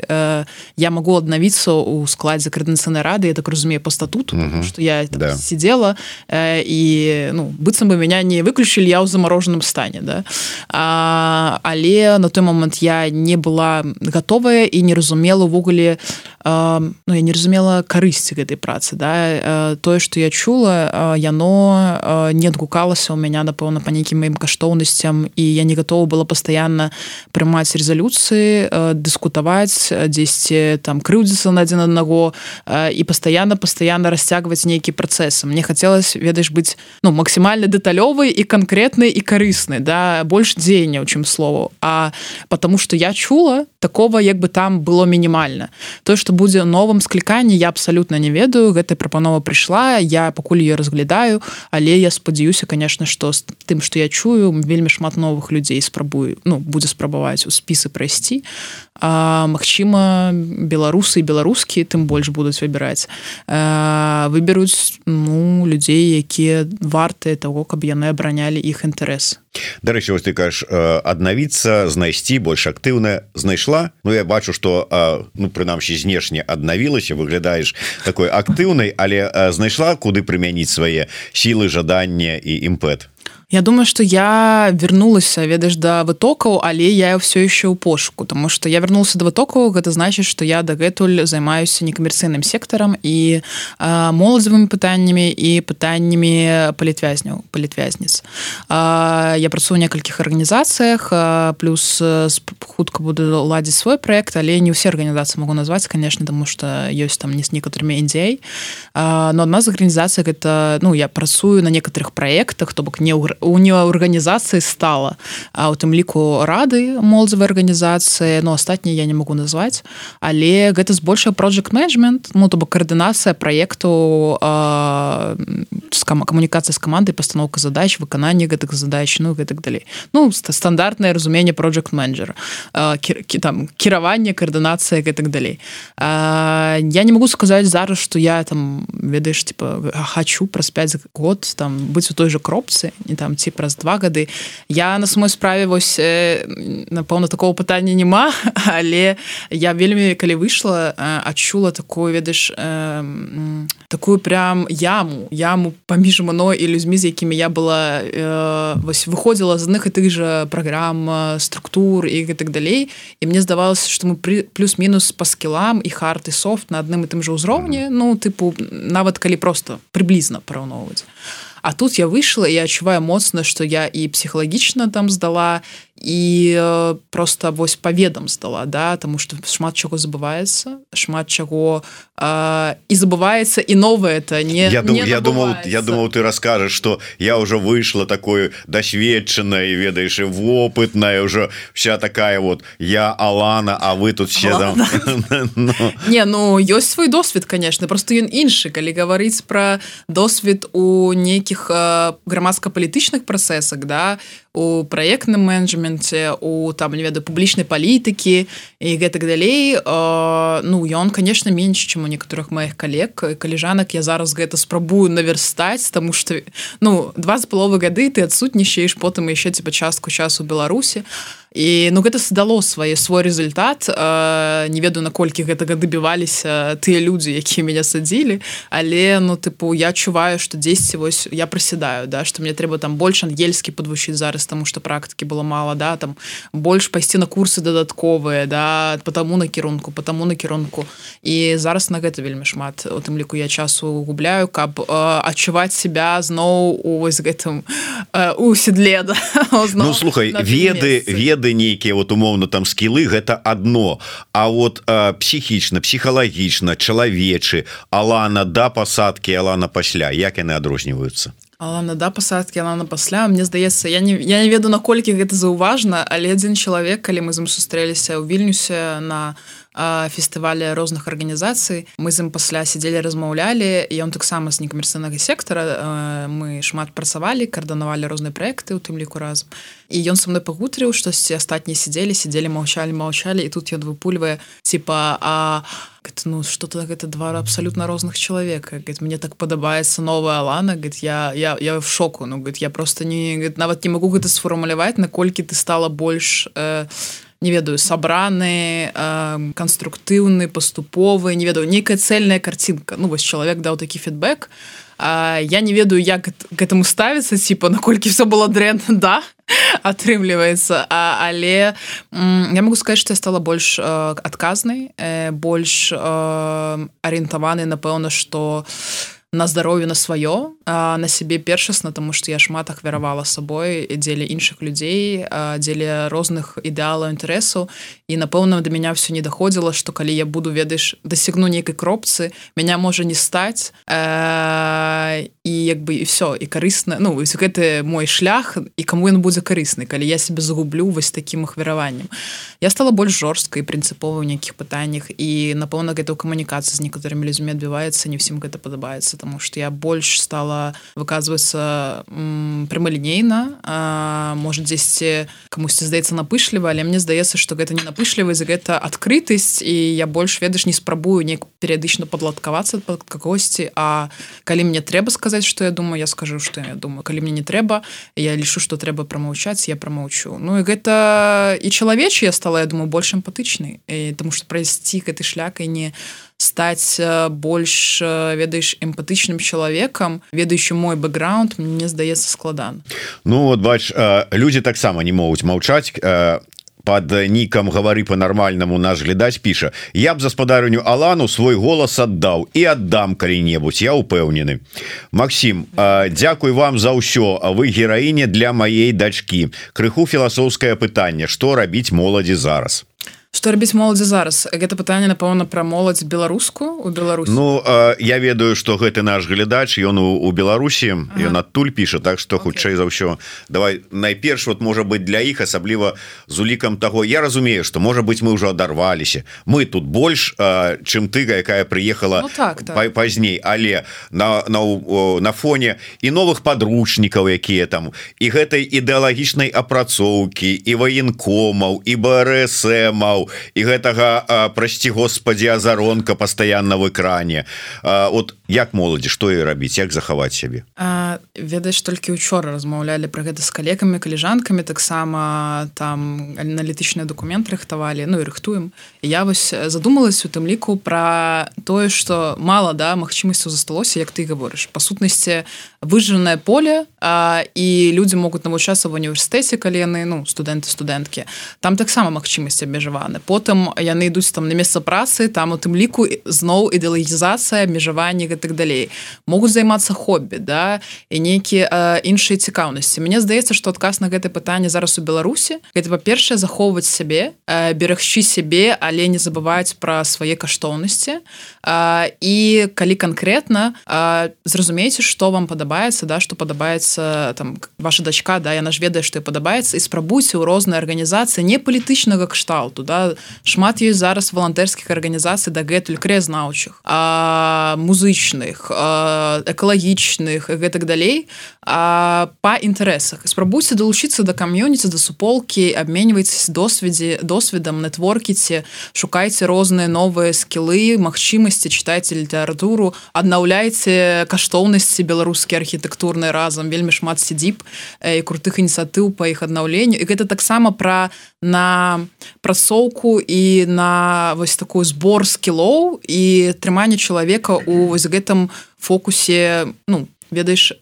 Speaker 2: я могу аднавіцца у складзе крэдэнцыйнай рады я так разумею по статуту что я да. сидела і ну быццам бы меня не выключили я ў замороженном стане да. А, але на той момант я не была готовая і не разумела увогуле ну я не разумела карысці гэтай працы да. Тое что я чула яно не адгукалася у меня напэўна па нейкім маім каштоўнасцям і я не готова была постоянно прымаць резолюцыі дыскутаваць дзесьці там крыўдзіцца на адзін аднаго і постоянно постоянно расцягваць нейкі працэсы мне хотелось ведаеш быць ну максімальна дэталёвай і канкрэтны і карысны да больш дзеянняў чым слову а потому что я чула такого як бы там было мінімальна то что будзе новым скліканні я абсалютна не ведаю гэтая прапанова прыйшла я пакуль ее разглядаю але я спадзяюся конечно что з тым что я чую вельмі шмат новых людзей спрабую ну будзе спрабаваць у спісы прайсці. Мачыма беларусы беларускі тым больш будуць выбіраць. Выберуць ну людзей якія вартыя того каб яны абаранялі іх інтарэс
Speaker 1: Дарэчы вось ты кажаш аднавіцца знайсці больш актыўна знайшла. Ну я бачу что ну прынамсі знешне аднавілася выглядаеш такой актыўнай але знайшла куды прымяніць свае сілы жадання і імпэт
Speaker 2: Я думаю что я вернулася ведаеш да вытокаў але я все еще ў пошуку тому что я вернулся до вытокаў гэта значит что я дагэтуль займаюся некамерцыйным сектарам і моладзевымі пытаннямі і пытаннямі палітвязняў палітвязніц я працую некалькіх арганізацыях плюс хутка буду ладзіць свой проект але не ўсе арганізацыі могу назваць конечно тому что ёсць там не з некоторыми індзей но одна з арганізацый гэта ну я працую на некоторых проектах то бок не ў у нее арганізацыі стала а у тым ліку рады молзавай арганізацыі но астатні я не могу назваць але гэта збольшая project менеджмент ну то бок каардынацыя проекту камунікацыя з камандай пастановка задач выкананне гэтых задач ну гэтак далей ну стандартнае разуменне project менеджера там кіраванне каардынацыя гэтак далей а, я не могу сказаць зараз что я там ведаеш типа хочу праз 5 год там быць у той же кропцы не там ці праз два гады. Я на самой справе вось напэўна такого пытання няма але я вельмі калі выйшла адчула такую ведаеш такую прям яму яму паміж мной і людзьмі з якімі я была вось выходзіла з адных і тых жа праграм структур і гэтак далей. І мне здавалася что мы плюс-мінус па скілам і харты софт на адным і тым жа ўзроўні. Ну тыпу нават калі просто прыблізна параўноўваць. А тут я выйшла і адчуваю моцна што я і псіхалагічна там здала і э, просто вось паведам стала да тому что шмат чаго забываецца шмат чаго э, і забываецца і новое это не
Speaker 1: я, дум, не я думал я думал ты расскажешь что я уже выйшла такое дасведчаная і ведаеш і вопытная уже вся такая вот я Алана А вы тут все там
Speaker 2: ну. не ну ёсць свой досвед конечно просто ён іншы калі гаварыць про досвед у нейкіх э, грамадска-палітычных працэсах да у праектным менеджменце у там не ведаю публічнай палітыкі і гэтак далей э, ну ён конечно менш чым у некаторых маіх калег каліжанак я зараз гэта спрабую наверстаць тому что ну два з паловы гады ты адсутнічаеш потым яшчэ типа частку часу беларусі а і ну гэта дало свае свой результат. Не ведаю наколькі гэтага дабіваліся тыя людзі якія мяне садзілі. Але ну тыпу я адчуваю что 10 вось я просідаю да что мне трэба там больш ангельскі подвучыць зараз тому что практыкі было мало да там больш пайсці на курсы дадатковыя да потому накірунку потому накірунку і зараз на гэта вельмі шмат у тым ліку я часу губляю каб адчуваць себя зноў у вось гэтым у седле да,
Speaker 1: ну слухай веды веды веды нейкія вот умоўно там скілы гэта одно. А вот псіхічна псіхалагічна чалавечы Алана да пасадки Алана пасля як яны адрозніваюцца?
Speaker 2: Алана да пасадки Алана пасля. Мне здаецца я не я не веду наколькі гэта заўважна але адзін чалавек калі мы з ім сустрэліся ў вільнюсе на фестывалі розных арганізацый мы з ім пасля сядзелі размаўлялі ён таксама з некамерцыйнага сектара мы шмат працавалі карданавалі розныя проекты у тым ліку разам і ён са мной пагутарыў штосьці астатнія сядзелі сядзелі маўчалі маўчалі і тут ён выпульвае типа а ну что-то гэта два абсолютно розных говорит, мне так падабаецца новая Алана говорит, я я я в шоку ну говорит, я просто не говорит, нават не могу гэта сфармуляваць наколькі ты стала больш э, не ведаю сабраны э, канструктыўны паступовы не ведаю нейкая цельная картинка. Ну вось чалавек даў такі фідбэк я не ведаю як к этому ставіцца типа наколькі все было дрэнна да атрымліваецца але я могу сказать что я стала больш э, адказнай э, больш э, арыентаваны напэўна что у на здароўе на сваё на сябе першасна тому что я шмат ахвяравала сабой дзеля іншых людзей дзеля розных ідэалаў інтарэсаў і напэўна да меня все не даходзіла что калі я буду ведаеш дасягну нейкай кропцы меня можа не стаць і як бы і все і карысна ну вось гэты мой шлях і каму ён будзе карысны калі я себе загублю вось таким ахвяраваннем я стала больш жорсткай прынцыпова ў нейкіх пытаннях і напэўна гэта ў камунікацыі з некаторымі людзьмі адбываецца не ўсім гэта падабаецца потому что я больш стала выказвацца прямалінейна может дзесьці камусьці здаецца напышліва але мне здаецца что гэта не напышлівасць гэта адкрытасць і я больш ведаеш не спрабую неяк перыядычна падладкавацца под какосьці А калі мне трэба сказаць что я думаю я скажу что я думаю. Калі мне не трэба я лішу что трэба прамаўчаць я прамаўчу Ну і гэта і чалавечы я стала я думаю больш эмпатычнай тому что прайсці гэты шлях і не стаць больш ведаеш эмпатычным чалавекам ведаючы мой бэкграунд мне здаецца складан.
Speaker 1: Ну вот бач людзі таксама не могуць маўчаць под нікам гавары по-нармальнаму наш глядаць піша я б гаспадарню Алану свой голас аддаў і аддам калі-небудзь я упэўнены Макссім Дякуй вам за ўсё А вы гераіне для маей дачки крыху філасофскае пытанне што рабіць моладзі зараз
Speaker 2: что рабіць моладзі зараз? Гэта пытанне напэўна пра моладзь беларуску у Беларусь
Speaker 1: Ну я ведаю что гэты наш глядач ён у, у Беларусі ён ага. адтуль піша так что хутчэй за ўсё давай найперш вот можа быть для іх асабліва з улікам того я разумею что можа быть мы уже адарваліся. Мы тут больш чым тыга якая приехала ну, так, так. пазней. Але на на, на фоне і новых подручнікаў якія там і гэтай ідэалагічнай апрацоўкі і военкомаў і брсмаў каналаў і гэтага прасці Господі азаронка пастаянна в экране. От як моладзі што і рабіць як захаваць сябе?
Speaker 2: Ведаеш толькі учора размаўлялі про гэта з калекамі каліжанкамі таксама там аналітычныя документ рыхтавалі Ну і рыхтуем. Я вось задумалась у тым ліку про тое что мало да магчымасцю засталося як ты гаворыш. Па сутнасці выжжанае поле а, і людзі могуць навучацца в універсітэце калі яны ну студэнты студэнткі. Там таксама магчымасць абмежаваны. Потым яны ідуць там на месца працы там у тым ліку зноў ідэалагізацыя абмежаванні гэтак далей могуць займацца хобі да і нейкія іншыя цікаўнасці Мне здаецца што адказ на гэта пытанне зараз у Беларусі гэта па-першае захоўваць сябе берагчы сябе але не забываць пра свае каштоўнасці і калі канкрэтна зразумейце што вам падабаецца да что падабаецца там ваша дачка да яна ж ведае што падабаецца і спрабуйце ў розныя арганізацыі не палітычнага кшталту да. Шмат ёсць зараз валантэрскіх арганізацый дагэтуль крэзнаўчых а музычных экалагічных гэтак далей а па інтарэсах спрабуйце далучыцца да кам'юніці да суполкі абменьвайцеся досведзе досведам нетворкіце шукайце розныя новыя скілы магчымасці чытайце літаратуру аднаўляйце каштоўнасці беларускія архітэктурнай разам вельмі шмат сядзіб і крутых ініцыятыў па іх аднаўленню і гэта таксама пра на прасоўку і на вось такую збор скілоў і трыманне чалавека у вось гэтым фокусе ну ведаеш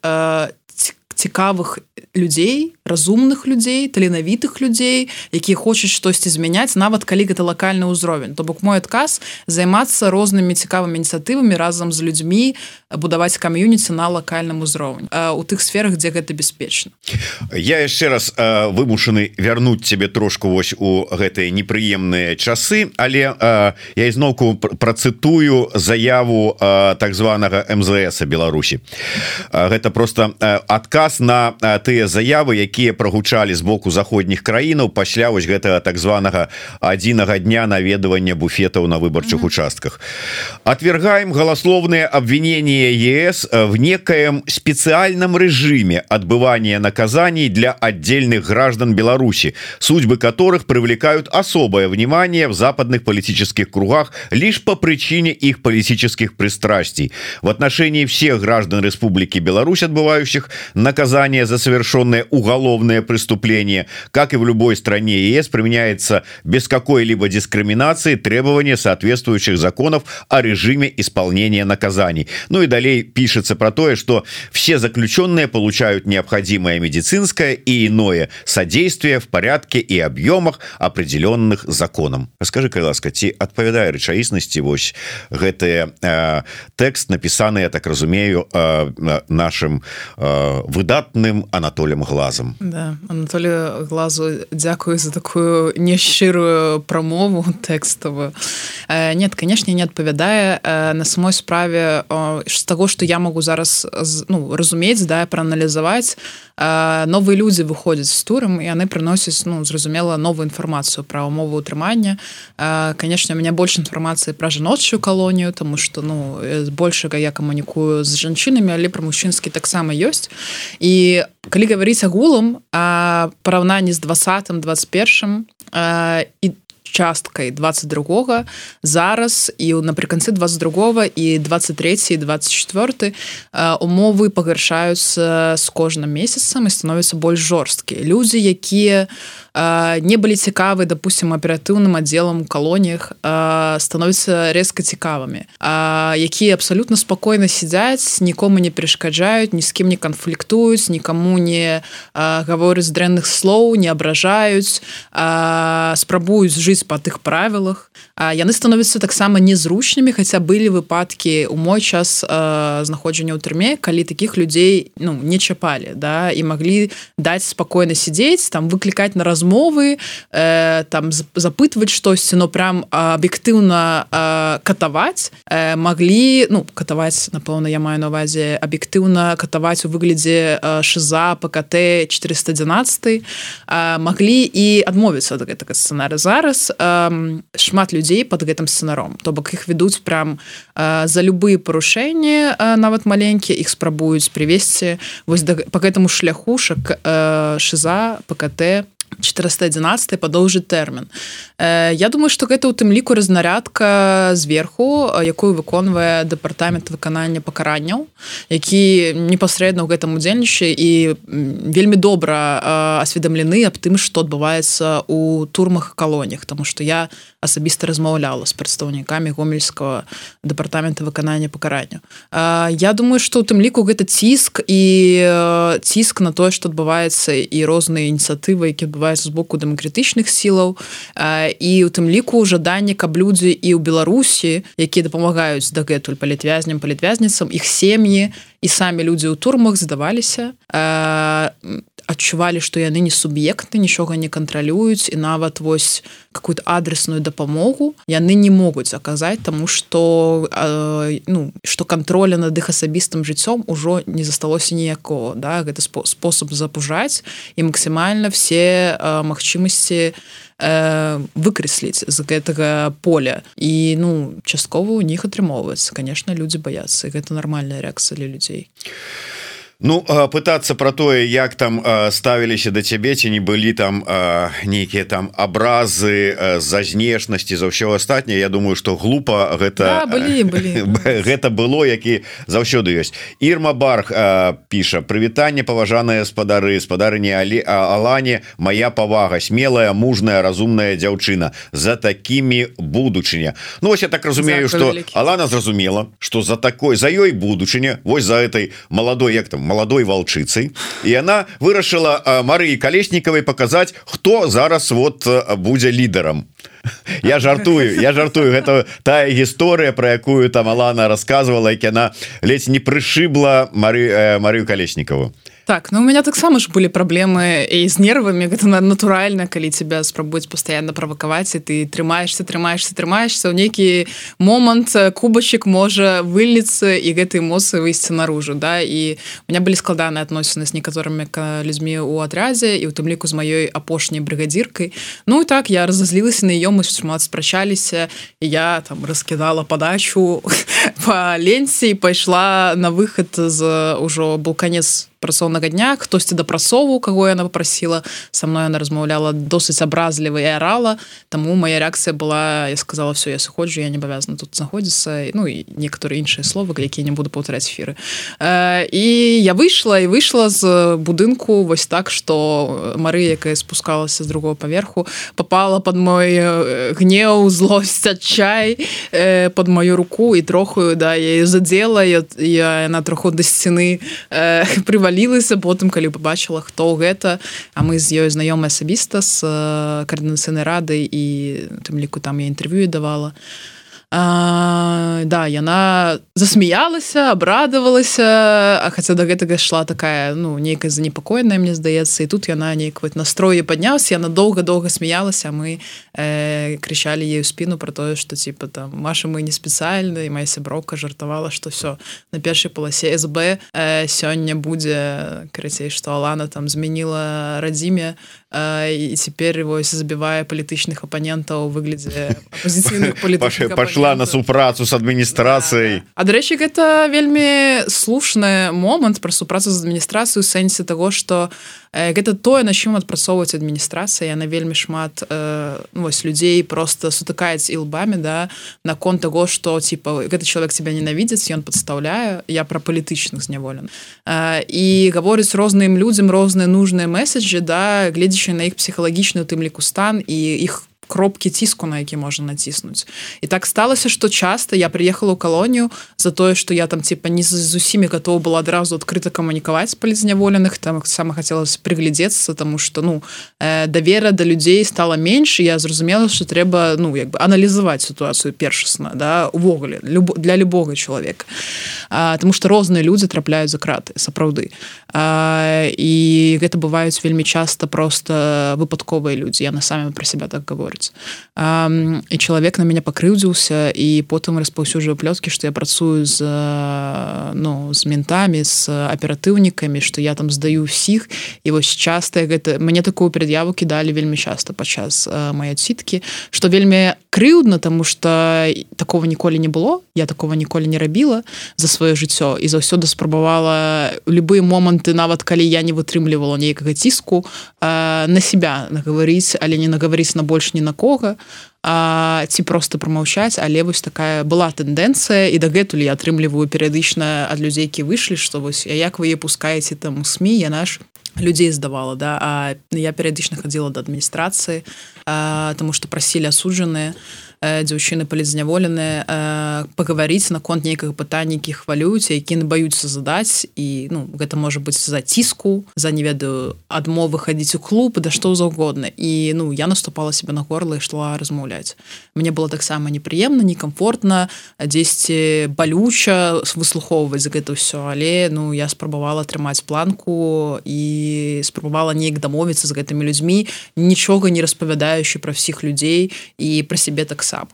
Speaker 2: цікавых людзей разумных людзей таленавітых людзей якія хочуць штосьці змяняць нават калі гэта лакальны ўзровень. То бок мой адказ займацца рознымі цікавымі ініцыятывамі разам з людзьмі будаваць кам'юніці на лакальным узроўні у тых сферах дзе гэта бяспечна.
Speaker 1: Я яшчэ раз вымушаны вярнуць цябе трошку вось у гэтыя непрыемныя часы але я ізноўку працытую заяву так званага МЗС Беларусі. Гэта просто адказ на тыя заявы якія прогучалі з боку заходніх краінаў пасля вось гэтага так званага адзінага дня наведавання буфетаў на выбарчых mm -hmm. участках отвергаем галасловные обвинения ЕС в некоем специальном режиме отбывания наказаний для отдельных граждан Беларуси судьбы которых привлекают особое внимание в западных политических кругах лишь по причине их политических пристрастий в отношении всех граждан Республики Беларусь отбывающих наказание за совершенное уголовное преступление как и в любой стране ЕС применяется без какой-либо дискриминации требования соответствующих законов о режиме исполнения наказаний. Ну и далее пишется про то что все заключенные получают необходимое медицинское и иное содействие в порядке и объемах определенных законом. Расскажи ласка ці адпавядае рэчаіснасці Вось гэтые э, текст написаны я так разумею э, нашим э, выдатным Анатолем глазом
Speaker 2: да, Анатолию глазу Дякую за такую нещырую прамову тэкставую э, нет конечно не адпавядае э, на самой справе з таго что я могу зараз ну, разумець да прааналізаваць новыя людзі выходзяць з турам і яны прыносяць ну зразумела новую інфармацыю пра умовы утрымання конечно у меня больш інфармацыі пра жаночую калонію тому что ну большага я камунікую з жанчынамі але пра мужчынскі таксама ёсць і калі гаварыць агулам параўнанні з двадцатым 21 і часткай 22 зараз і напрыканцы 22 і 23 і 24 умовы пагаршаюцца з кожным месяцам і становяцца больш жорсткія людзі якія не былі цікавы допустим аператыўным аддзелам калоніях становятся резко цікавымі якія абсолютно спокойно сядзяць нікому не перашкаджаюць ні з кім не канфліктуюць никому не гаворыць дрэнных слоў не абражаюць спрабуюць жыць па тых правілах яны становяцца таксама незручнымі хаця былі выпадкі у мой час знаходжання ў турме калі таких людзей ну не чапалі да і маглі даць спокойно сидзець там выклікаць на размовы э, там запытваць штосьці но прям аб'ектыўна э, катаваць э, маглі ну катаваць напэўна я маю на увазе аб'ектыўна катаваць у выглядзе э, шиза ПКТ 411 э, маглі і адмовіцца ад гэтага сцэнары зараз э, шмат людзей под гэтым сцэнаром. То бок іх ведуць прям э, за любые парушэнні э, нават маленькія іх спрабуюць прывесці вось да, по гэтаму шляхушак э, шиза ПКТ 411 падоўжыць тэрмін э, Я думаю что гэта ў тым ліку разнарядка зверху якую выконвае дэпартамент выканання пакаранняў які непасрэдна ў гэтым удзельнічае і вельмі добра асведамлены аб тым што адбываецца у турмах калоніях тому что я асабіста размаўляла з прадстаўнікамі гомельского дэпартамента выканання пакарання Я думаю что у тым ліку гэта ціск і ціск на тое што адбываецца і розныя ініцыятывы які адбываюцца з боку дэмакратычных сілаў і у тым ліку жаданне каб людзі і ў беларусі якія дапамагаюць дагэтуль палітвязням палітвязніцам іх сем'і і самі людзі ў турмах здаваліся адчувалі што яны не суб'екты нічога не кантралююць і нават вось какую-то адресную дапамогу яны не могуць аказаць тому что э, ну что контроля над іх асабістым жыццём ужо не засталося ніякого да гэта спосаб запужаць і максімальна все э, магчымасці э, выкрэсліць з гэтага поля. І ну часткова у них атрымоўваецца конечно людзі баяцца гэта нармальная рэакцыя для людзей а
Speaker 1: Ну пытаться про тое як там ставіліся до цябе ці не былі там нейкіе там абразы за знешнасці за ўсё астатняе Я думаю что глупо гэта
Speaker 2: да, былі, былі.
Speaker 1: гэта было які заўсёды ёсць Ірма барх піша прывітанне паважаныя спадары спадарыні алі Алане моя павага смелая мужная разумная дзяўчына за такими будучыня Ну вось я так разумею что Алана зразумела что за такой за ёй будучыня вось за этой маладой як там маладой валчыцай і она вырашыла Марыі калеснікавай паказаць хто зараз вот будзе лідарам я жартую я жартую. Гэта тая гісторыя про якую там Алана рассказывала як яна ледзь не прышыбла Мары Марыю калеснікаву
Speaker 2: так ну у меня таксама ж былі праблемы і з нервамі гэта натуральна калі тебя спрабуюць постоянно правакаваць і ты трымаешься трымаешься трымаешься ў нейкі момант э, кубачек можа выліцца і гэтай эмоцыі выйсці наружу да. І у меня былі складаныя адносіны з некаторымі людзьмі у атрядзе і у тым ліку з маёй апошняй брыгадзіркай Ну і так я разазлілася на ее мы шмат спрачаліся я там раскідала падачу по ленці пайшла на выхад з ўжо был конец працоўнага дня хтосьці дапрасову кого яна попросила со мной она размаўляла досыць абразліва і арала. Таму моя реакцыя была я сказала все я сыходжу я не абавязана тут знаходзіцца ну і некаторыя іншыя словы які не буду паўтараць эфиры і я выйшла і выйшла з будынку вось так что Мары якая спускалася з другого паверху попала под мой гнеў злость адчай под мою руку і трохую да я задзела я яна троху да сцены прывала валілася потым калі побачыла хто гэта а мы з ёй знаёмы асабіста з каардынацыйнай рады і тым ліку там я інтэрв'ю давала. то А, да яна засмяялася абрадавалася А хаця да гэтага шла такая ну нейкая занепакоеная мне здаецца і тут яна нейк вот настроі падняўся яна доўга-доўга смяялася мы э, крычалі ей у спіну про тое что типа там Маша мы не спецыяльна і моя сяброўка жартавала что все на першай паласе СБ э, сёння будзе карацей что Алана там змяніла радзіме і цяпер вось забівае палітычных апанентаў выглядзе
Speaker 1: пашла на супрацу з адміністрацыяй
Speaker 2: А дарэчы гэта вельмі слушны момант пра супрацу з адміністрацыю сэнсе того что гэта тое на чым адпрацоўваць адміністрацыя яна вельмі шмат э, ну, вось людзей просто сутыкаюць ілбамі да наконт того что типа гэты чалавек тебя ненавідзець ён подстаўляе я пра палітычных зняволен э, і гаворыць розным людзям розныя нужныя месседжы да гледзячы на іх псіхалагічны тым ліку стан і іх кропкі ціску на які можна націснуць. І так сталася что часто я приехала ў калонію за тое что я там типа не з усімі готова была адразу адкрыта камунікаваць палізняволеных там сама хотелось приглядзецца тому что ну э, давера да людзей стала менш я зразумела что трэба ну як бы аналізаваць сітуацыю першасна да увогуле люб для любога чалавека. Тому что розныя людзі трапляюць за краты сапраўды. І гэта бываюць вельмі часто просто выпадковыя людзі я на самі про себя так говорю гаворыць і чалавек на мяне пакрыўдзіўся і потым распаўсюджваю плёткі што я працую з ну з ментамі з аператыўнікамі што я там здаю ўсіх і вось часта гэта мне такую перад'яву кідалі вельмі часта падчас мае ціткі што вельмі крыўдна тому что такого ніколі не было я такого ніколі не рабіла за сваё жыццё і заўсёды спрабавала любые моманты нават калі я не вытрымлівала нейкага ціску на себя нагаварыць але не нагаварыць на больш ні на кого а, ці просто промаўчаць але вось такая была тэндэнцыя і дагэтуль я атрымліваю перыядычна ад людзей які выйшлі што вось як вы пускаеце там сМ я наш людзей здавала да а я перыядычна хадзіла да адміністрацыі тому что і Э, дзяўчыны палізняволеныя э, пагаварыць наконт нейкага пытання які хвалююць які баюцца задаць і ну гэта можа быць за ціску за не ведаю адмовы хадзіць у клуб да што заўгодна і ну я наступала себе на горло ішла размаўляць мне было таксама непрыемна некомфортна дзесьці балюча выслухоўваць гэта ўсё але ну я спрабавала атрымаць планку і спрабавала неяк дамовіцца з гэтымі людзьмі нічога не распавядаючы пра ўсіх людзей і пра сябе таксама сам.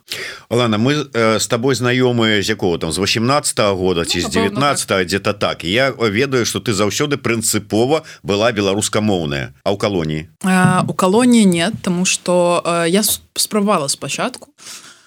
Speaker 1: Лана мы э, с тобой знаёмыя з якого там з 18 -го года ці ну, з 19 так. где-то так. Я ведаю что ты заўсёды прынцыпова была беларускамоўная. А ў калоніі?
Speaker 2: У калоніі нет тому что э, я спрабавала спачатку.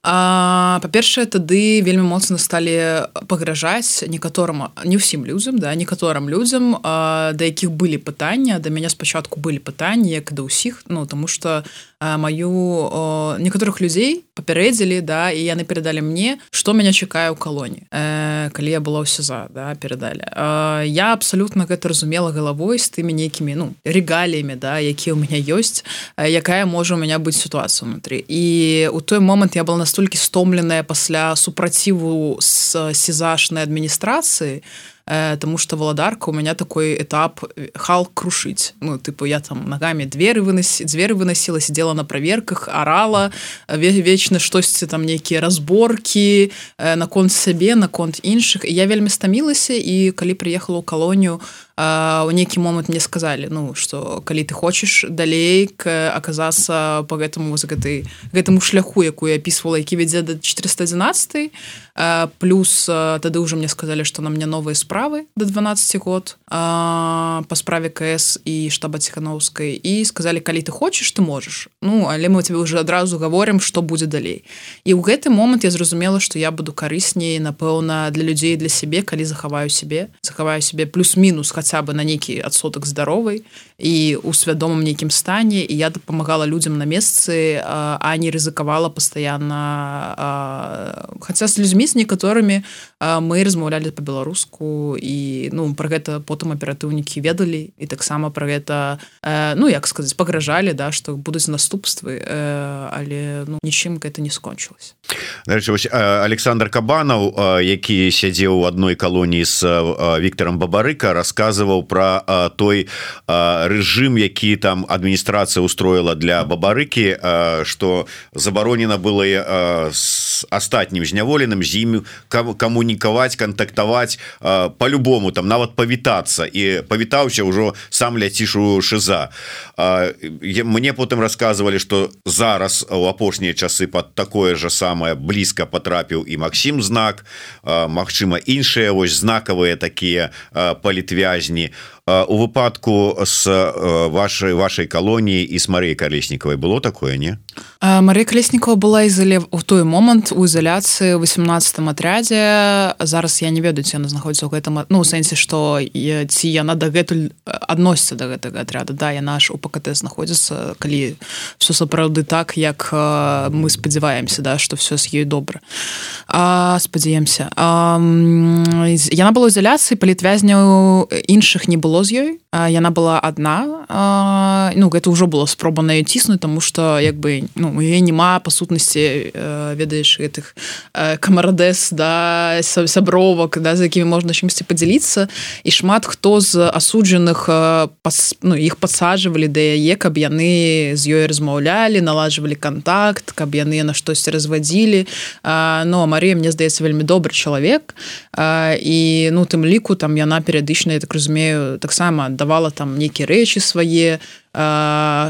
Speaker 2: Па-першае тады вельмі моцна сталі пагражаць некаторым не ўсім людзям да некаторым людзям да якіх былі пытання да мяне спачатку былі пытанні як да ўсіх ну тому что маю некаторых людзей папярэдзілі да і яны перадалі мне што мяне чакае ў калоні э, калі я была ў сеза да перадалі э, я абсалютна гэта разумела галавой з тымі нейкімі ну рэгаліямі да якія ў меня ёсць э, якая можа у меня быць сітуацыя унутры і у той момант я была настолькі стомленая пасля супраціву з сезашнай адміністрацыі э, тому что валадарка у меня такой этап хал крушыць ну тыпу я там ногами двери выносі дзверы выносила сидела на проверках орала вечна штосьці там нейкія разборки э, наконт сябе наконт іншых я вельмі стамілася і калі приехала ў калонію у нейкі момант мне сказали ну что калі ты хочешь далей оказаться по гэтаму за гэтай гэтаму шляху якую опісвала які вядзе до 411 плюс тады уже мне сказали что на мне новыя справы до 12 год по справе кс і штаба ціхановскай і сказали калі ты хочешь ты можешь ну але мы тебе уже адразу говорим что будзе далей. І ў гэты момант я зразумела что я буду карысней напэўна для людзей для сябе калі захаваю себе захаваю себе плюс-мінус хотя хаця бы на нейкі адсотак здаровай і у свядомым нейкім стане. І я дапамагала людзям на месцы а не рызыкавала пастаянна хаця з людзьмі з некаторымі мы размаўлялі по-беларуску і ну про гэта потым аператыўнікі ведалі і таксама про гэта ну як сказаць пагражалі да што будуць наступствы але ну нічым гэта не скончылось
Speaker 1: Александр кабанаў які сядзеў у адной калоніі з Віктором бабарыка рассказывал расказываў про той а, режим які там адміністрацыя устроила для бабарыкі что забаронена было а, с астатнім зняволеным з імі камунікаваць кантактаваць по-любому там нават павітацца і павітаўся ўжо сам ляцішу шиза. Мне потым рассказывалі что зараз у апошнія часы под такое же самое блізка потрапіў і Макссім знак Мачыма іншыя вось знакавыя такія палітвязі казні у выпадку с вашай вашай калоніі і с Марыяй калеснікавай было такое не?
Speaker 2: Марыя калеснікова была ізале у той момант у ізаляцыі 18 атрядзе зараз я не ведаю яна знаходіцца ў гэтым ну сэнсе што ці яна дагэтуль адносіцца до гэтага атряда да я наш у ПКТ знаходзіцца калі все сапраўды так як мы спадзяваемся да что все з ёй добра. Спадзяемся. Яна была ізаляцыі палітвязняў іншых не было было з ёй яна была одна. Ну гэта ўжо было спроба на ціснуць тому что як бы ну яе няма па сутнасці ведаеш гэтых камарадэс да сябровак да за якімі можна чымсьці подзяліцца і шмат хто з асуджаных пас, ну іх подсаживалі да яе каб яны з ёй размаўлялі налажвалі контакт каб яны на штосьці развадзілі но Марія мне здаецца вельмі добры чалавек і ну тым ліку там яна перыядычна я так разумею таксама давала там нейкія рэчы свае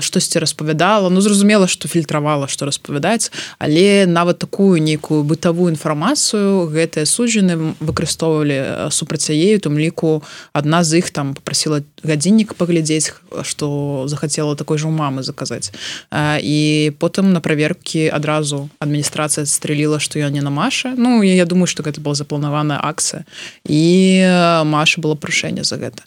Speaker 2: штосьці распавядала. Ну зразумела что фільтравала что распавядаць але нават такую нейкую бытавую інфармацыю гэтыя суджаны выкарыстоўвалі супраць яею там ліку адна з іх там попросила гадзіннік паглядзець что захацела такой же у мамы заказаць. І потым на праверкі адразу адміністрацыя стрэліла что я не на маша. Ну я, я думаю что гэта была запланаваная акцыя. І маша было прашэнне за гэта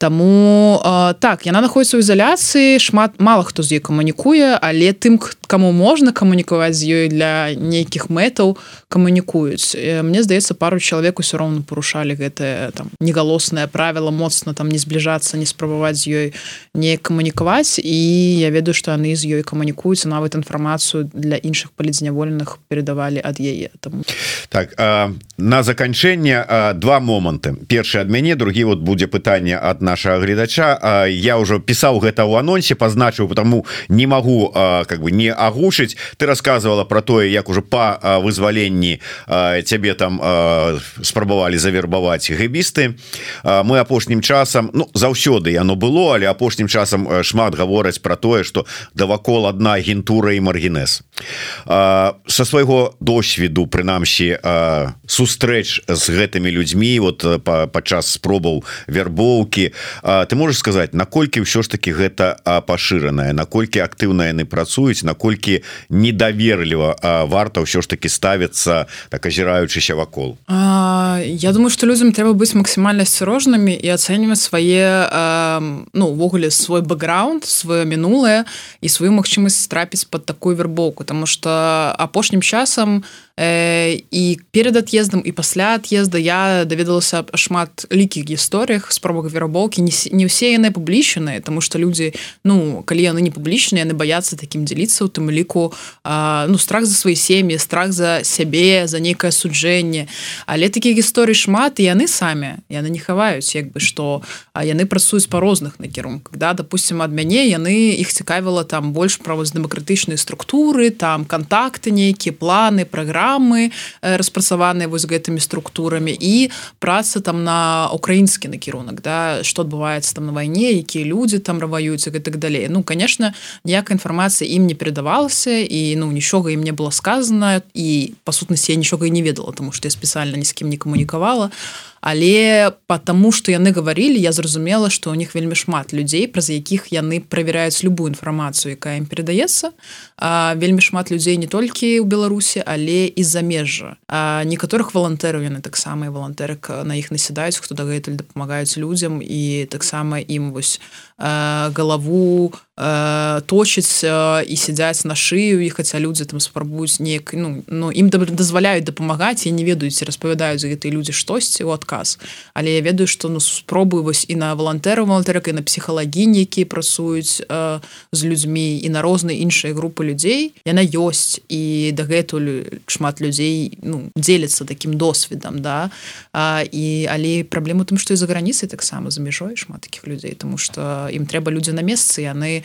Speaker 2: Таму так яна находіцца ў ізаляцыі шмат мала хто з ёй камунікуе але тым кому можна камунікаваць з ёй для нейкіх мэтаў камунікуюць Мне здаецца пару чалавек усё роўна парушалі гэтае там негалоснае правіла моцна там не збліжацца не спрабаваць з ёй не камунікаваць і я ведаю што яны з ёй камунікуюцца нават інфармацыю для іншых палідзняволеных перадавалі ад яе там
Speaker 1: так а, на заканчэнне два моманты першы ад мяне другі вот будзе пытанне ад нашага гледача. Я ўжо пісаў гэта ў анонсе пазначыў потому не могу как бы не агушыць ты рассказывала про тое як уже по вызваленні цябе там спрабавалі завербаваць гэбісты. Мы апошнім часам Ну заўсёды яно было але апошнім часам шмат гавораць про тое что давакол одна агентура і маргінез. Со свайго досведу прынамсі сустрэч з гэтымі людзьмі вот падчас спробаў вербоўкі ты можешь сказать наколькі ўсё ж таки гэта пашыраная наколькі актыўна яны працуюць наколькі недаверліва варта ўсё ж таки ставіцца так азіраючыся вакол?
Speaker 2: Я думаю что людям трэба быць максімальна асцярожнымі і ацэньваць свае ну увогуле свой бэкграунд сваё мінулае і сваю магчымасць трапіць под такую вербоўку. Тому что апошнім часам і перед отъездом і пасля отъезда я даведалася шмат лікіх гісторыях спробах верабоўкі не, ўсе яны публічаныя тому что людзі ну калі яны не публічныя яны баяцца таким дзеліцца у тым ліку ну страх за свае сем'і страх за сябе за нейкае суджэнне але такія гісторыі шмат і яны самі яны не хаваюць як бы что яны працуюць па розных накірунках да допустим ад мяне яны іх цікавіла там больш правоз дэмакратычныя структуры там контакты нейкія планы праграмы распрацаваныя вось гэтымі структурамі і праца там на украінскі накірунак да что адбываецца там на вайне якія людзі там раваюцца гэтак далей. Ну конечно ніякая інфармацыя ім не перадавалася і ну нічога ім не было сказано і па сутнасці я нічога і не ведала тому что я спецыяльна ні з кім не камунікавала. а але потому что яны говорили я зразумела что у них вельмі шмат людзей праз якіх яны проверяюць любую інфармацыю якая им передаецца вельмі шмат людзей не толькі ў беларусі але і замежжа некаторых валантэраў яны таксама і валантэры на іх насядаюць хто дагэтуль дапамагаюць людзям і таксама ім вось галаву точыць і сядзяць на шыю і хаця людзі там спрабуюць неяк ну ну ім дазваляюць дапамагаць і не ведаюць распавядаюць гэтыя людзі штосьці у адказ але я ведаю што ну спробую вось і на валантэру валантэрак і на псіхалагіні якія працуюць э, з людзьмі і на розныя іншыя групы людзей яна ёсць і дагэтуль шмат людзей ну дзеляцца такім досведам да. А, і але праблему тым што і за граніцай таксама за мяжой шмат такіх людзей тому что ім трэба людзі на месцы яны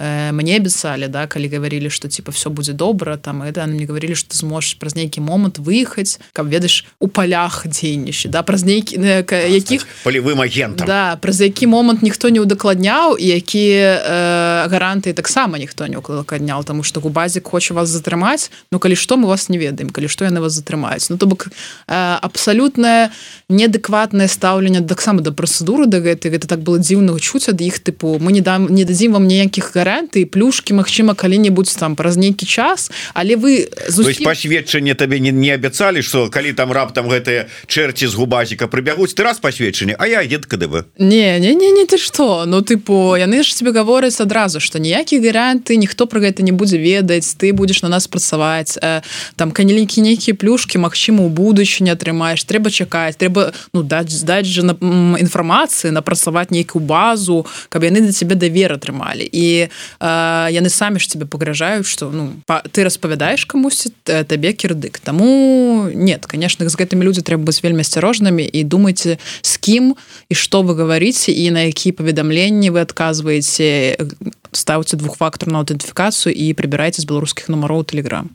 Speaker 2: мне абяцалі да калі гаварілі что типа все будзе добра там это мне говорили что зможешь праз нейкі момант выехаць каб ведаеш у палях дзейнішчы да праз нейкі э, якіх
Speaker 1: полевым агентам
Speaker 2: да праз які момант ніхто не удакладняў і якія э, гаранты таксама ніхто не укладняў тому что губазік хоча вас затрымаць Ну калі што мы вас не ведаем калі што яны вас затрымаюць Ну то бок э, абсалютнае неадэкватнае стаўленне таксама да працэдуры да гэтай гэта так было дзіўна чуць ад іх тыпу мы не дам не дадзім вам ніякіх гарантый плюшки Мачыма калі-небудзь там праз нейкі час але вы
Speaker 1: зусім... пасведчанне табе не, не абяцалі что калі там раптам гэтыя чэрці з губазіка прыбягуць ты раз пасведчанне А я ед КДБ
Speaker 2: не не не не ты что? Ну тыпу яны ж тебе гавораць адразу что ніякіх гаранты ніхто про гэта не будзе ведаць ты будешь на нас працаваць. Э, там канеленькі нейкія плюшки Мачыма у будучыні атрымаеш трэба чакаць трэба ну даць здаць же на інфармацыі напрацаваць нейкую базу каб яны да цябе давер атрымалі. І э, яны самі ж тебе пагражаюць что ну па, ты распавядаеш камусьці табе кірдык. Тому нет конечно з гэтымі людзі трэба быць вельмі асцярожнымі і думайце з кім і што вы гаварыце і на які паведамленні вы адказваеце ставце двухфактарную аўтэнтыфікацыю і прыбірайце з беларускіх нумароў телеграм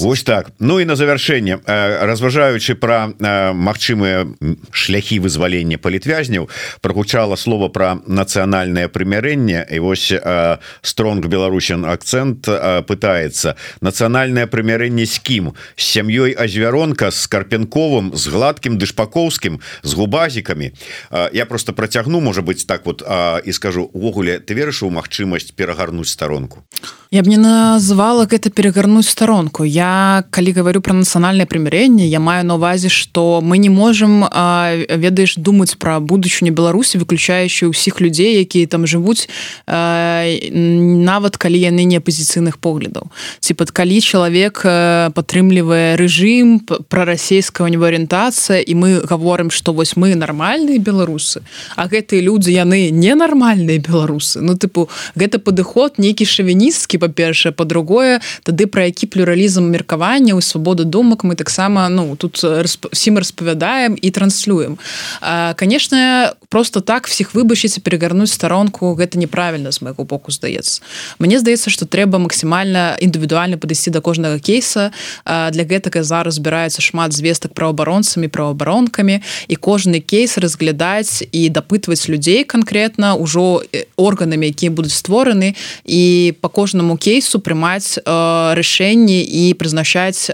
Speaker 1: Вось так. Ну і на завяршэнне разважаючы пра магчымыя шляхі вызвалення палітвязняў прагучала слова пра нацыянальнае прымярэнне і вось стронг беларусен акцент пытается нацыянальное прымярэнне з кім з сям'ёй азвяронка с карпенковым з гладкім дышпаковскім з губазікамі я просто процягну можа быть так вот і скажу увогуле ты верыш у магчымасць перагарнуць старонку?
Speaker 2: Я б не называла гэта перагарнуць старонку. Я калі говорю про нацыянальное прымірэнне я маю на увазе что мы не можем ведаеш думаць про будучыню Беларусі выключаючы ўсіх людзей якія там жывуць нават калі яны не апозіцыйных поглядаў. Ці пад калі чалавек падтрымлівае рэжым прарасійская у него арыентацыя і мы говорим что вось мы нармальныя беларусы а гэтыя людзі яны ненармальныя беларусы. Ну тыпу гэта падыход нейкі шавіністкі па-першае по-другое тады пра які плюралізм меркавання у свабоду думак мы таксама ну тут всім распавядаем і транслюем. Конечно просто так всіх выбачыць перегарнуць старонку гэта неправільна з майго боку здаецца. Мне здаецца что трэба максімальна індывідуальна падысці да кожнага кейса. Для гэтага зараз збіраецца шмат звестак праваабаронцамі праваабаронкамі і кожны кейс разглядаць і дапытваць людзей конкретно ўжо органамі якія будуць створаны і по кожнаму кейсу прымаць рашэнні і прызначаць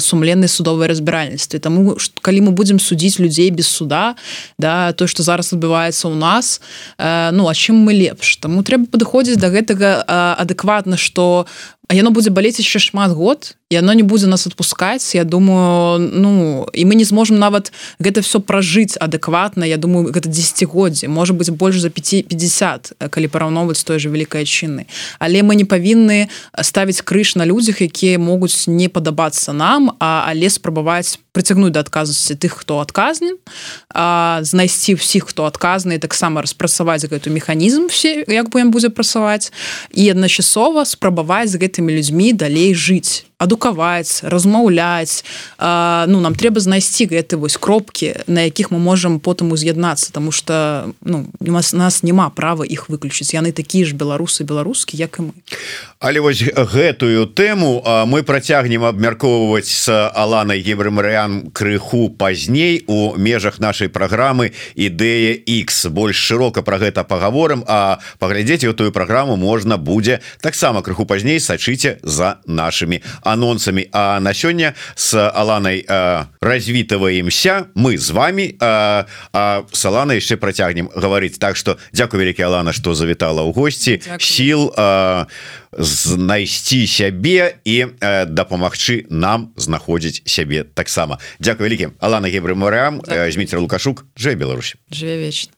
Speaker 2: сумленнай судовай разбіральніцтве Таму калі мы будзем судзіць людзей без суда да то что зараз адбываецца у нас ну а чым мы лепш? Таму трэба падыходзіць до гэтага адэкватна что а яно будзе балець яшчэ шмат год і оно не будзе нас отпускаць Я думаю ну і мы не зможем нават гэта все пражыць адэкватна. Я думаю гэта десятгоддзе может быть больш за 5 50 калі параўноўваць той же вялікай адчыны але мы не павінны ставіць крыш на людзях якія могуць не падабацца нам а але спрабаваць прыцягнуць да адказнасці тых хто адказнен знайсці ўсіх хто адказны таксама распрацаваць гэту механізм все як бы ён будзе працаваць і адначасова спрабаваць з гэтымі людзьмі далей жыць адукаваць размаўляць ну нам трэба знайсці гэты вось кропкі на якіх мы можемм потым уз'яднацца тому что ну нас нас няма права іх выключыць. Яны такія ж беларусы беларускі як і мы.
Speaker 1: Але вось гэтую тэму мы працягнем абмяркоўваць с аланай еврымарыян крыху пазней у межах нашай праграмы ідэя X больш шырока про гэта паговорым а паглядзець этую праграму можна будзе таксама крыху пазней сачыце за нашими а анонсамі А на сёння с Аланай развітываемся мы з вами а, а салана яшчэ працягнем гаварыць так что Дякую вялікі Алана что завітала ў госці сіл знайсці сябе і дапамагчы нам знаходзіць сябе таксама Дякую вялікім Алана гебры морям Зміцер лукашук. Жа Беларусь.
Speaker 2: Жыве вечна